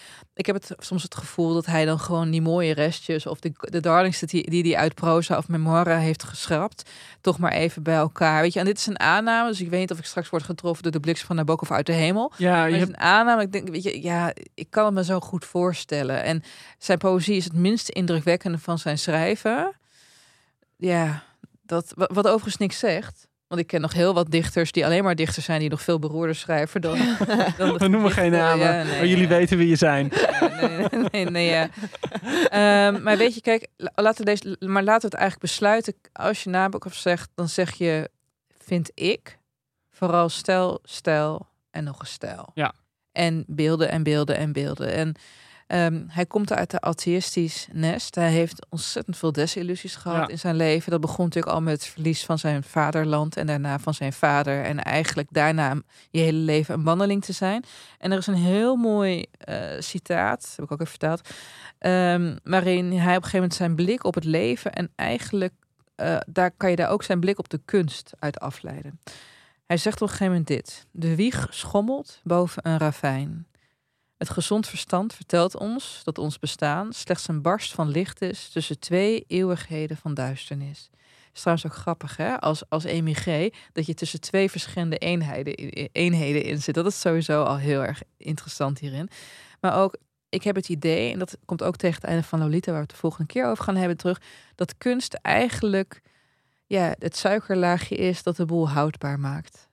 Ik heb het soms het gevoel dat hij dan gewoon die mooie restjes of de, de darlings die, die hij uit proza of memoire heeft geschrapt, toch maar even bij elkaar. Weet je, en dit is een aanname, dus ik weet niet of ik straks word getroffen door de bliksem van Nabokov uit de hemel. ja je het is hebt, een aanname. Ik denk, weet je, ja, ik kan het me zo goed voorstellen. En zijn poëzie is het minst indrukwekkende van zijn schrijven. Ja, dat, wa- wat overigens niks zegt. Want ik ken nog heel wat dichters die alleen maar dichters zijn, die nog veel beroerder schrijven dan. dan we noemen geen namen, Ja, nee, maar jullie ja. weten wie je zijn. Nee, nee, nee, nee, ja. Ehm, maar weet je, kijk, la- laten we deze, maar laten we het eigenlijk besluiten. Als je Nabokov zegt, dan zeg je, vind ik, vooral stijl, stijl en nog eens stijl. Ja. En beelden en beelden en beelden. En ehm, hij komt uit de atheïstisch nest. Hij heeft ontzettend veel desillusies gehad Ja. in zijn leven. Dat begon natuurlijk al met het verlies van zijn vaderland en daarna van zijn vader. En eigenlijk daarna je hele leven een wandeling te zijn. En er is een heel mooi eh, citaat, heb ik ook even verteld, ehm, waarin hij op een gegeven moment zijn blik op het leven en eigenlijk eh, daar kan je daar ook zijn blik op de kunst uit afleiden. Hij zegt op een gegeven moment dit: de wieg schommelt boven een ravijn. Het gezond verstand vertelt ons dat ons bestaan slechts een barst van licht is tussen twee eeuwigheden van duisternis. is trouwens ook grappig, hè? Als, als emigré, dat je tussen twee verschillende eenheden, eenheden in zit. Dat is sowieso al heel erg interessant hierin. Maar ook, ik heb het idee, en dat komt ook tegen het einde van Lolita, waar we het de volgende keer over gaan hebben terug, dat kunst eigenlijk ja, het suikerlaagje is dat de boel houdbaar maakt.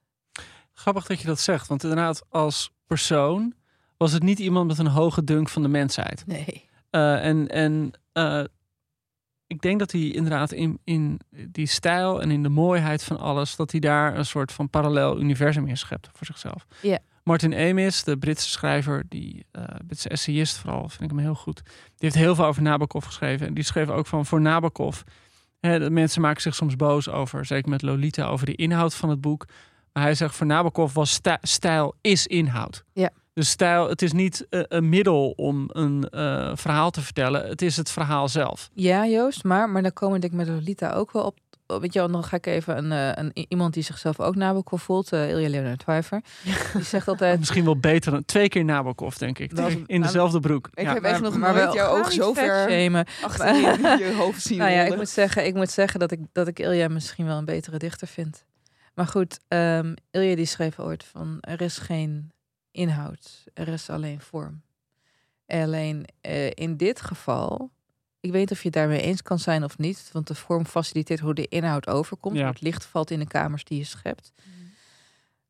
Grappig dat je dat zegt, want inderdaad, als persoon was het niet iemand met een hoge dunk van de mensheid. Nee. Eh, en en eh, ik denk dat hij inderdaad in, in die stijl en in de mooiheid van alles, dat hij daar een soort van parallel universum in schept voor zichzelf. Ja. Martin Amis, de Britse schrijver, die eh Britse essayist vooral, vind ik hem heel goed. Die heeft heel veel over Nabokov geschreven. En die schreef ook van voor Nabokov. Hè, de mensen maken zich soms boos over, zeker met Lolita, over de inhoud van het boek. Maar hij zegt voor Nabokov was stijl is inhoud. Ja. Dus stijl, het is niet eh, een middel om een eh, verhaal te vertellen. Het is het verhaal zelf. Ja, Joost, maar, maar dan komen denk ik met Lolita ook wel op. Weet je wel, dan ga ik even een, eh, een, iemand die zichzelf ook Nabokov voelt, uh, Ilja Leonard Twijfer. Die zegt altijd, Misschien wel beter dan twee keer Nabokov, denk ik. Dat- in dezelfde broek. Ik Ja. heb echt maar, nog maar wel, jouw oog zo ver achterin je hoofd zien Nou ja, ik moet zeggen, ik moet zeggen dat ik, dat ik Ilja misschien wel een betere dichter vind. Maar goed, ehm Ilja die schreef ooit van, er is geen inhoud, er is alleen vorm. Alleen eh, in dit geval, ik weet niet of je het daarmee eens kan zijn of niet, want de vorm faciliteert hoe de inhoud overkomt, Ja. hoe het licht valt in de kamers die je schept.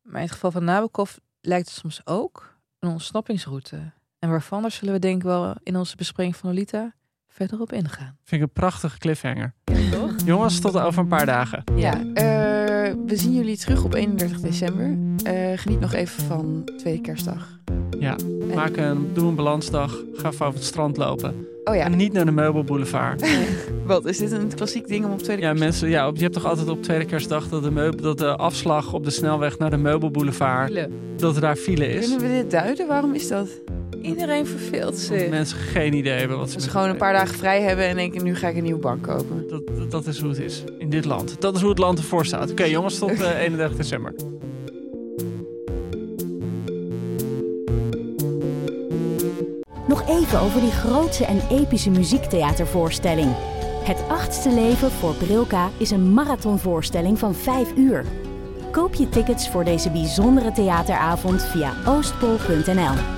Maar in het geval van Nabokov lijkt het soms ook een ontsnappingsroute. En waarvan, daar zullen we denk ik wel in onze bespreking van Lolita verder op ingaan. Vind ik een prachtige cliffhanger. Toch? Jongens, tot over een paar dagen. Ja, eh, we zien jullie terug op 31 december. Eh, geniet nog even van tweede kerstdag. Ja, En- maak een, doe een balansdag. Ga even over het strand lopen. Oh ja. En niet naar de Meubelboulevard. Wat, is dit een klassiek ding om op tweede Ja, mensen, ja, je hebt toch altijd op tweede kerstdag dat de, meubel, dat de afslag op de snelweg naar de Meubelboulevard, File. dat er daar file is. Kunnen we dit duiden? Waarom is dat? Iedereen verveelt Dat zich. mensen geen idee hebben wat ze ze gewoon een paar dagen vrij hebben en denken, nu ga ik een nieuwe bank kopen. Dat, dat, dat is hoe het is in dit land. Dat is hoe het land ervoor staat. Oké, jongens, tot eh, 31 december. Nog even over die grootse en epische muziektheatervoorstelling. Het achtste leven voor Brilka is een marathonvoorstelling van 5 uur. Koop je tickets voor deze bijzondere theateravond via oostpol.nl.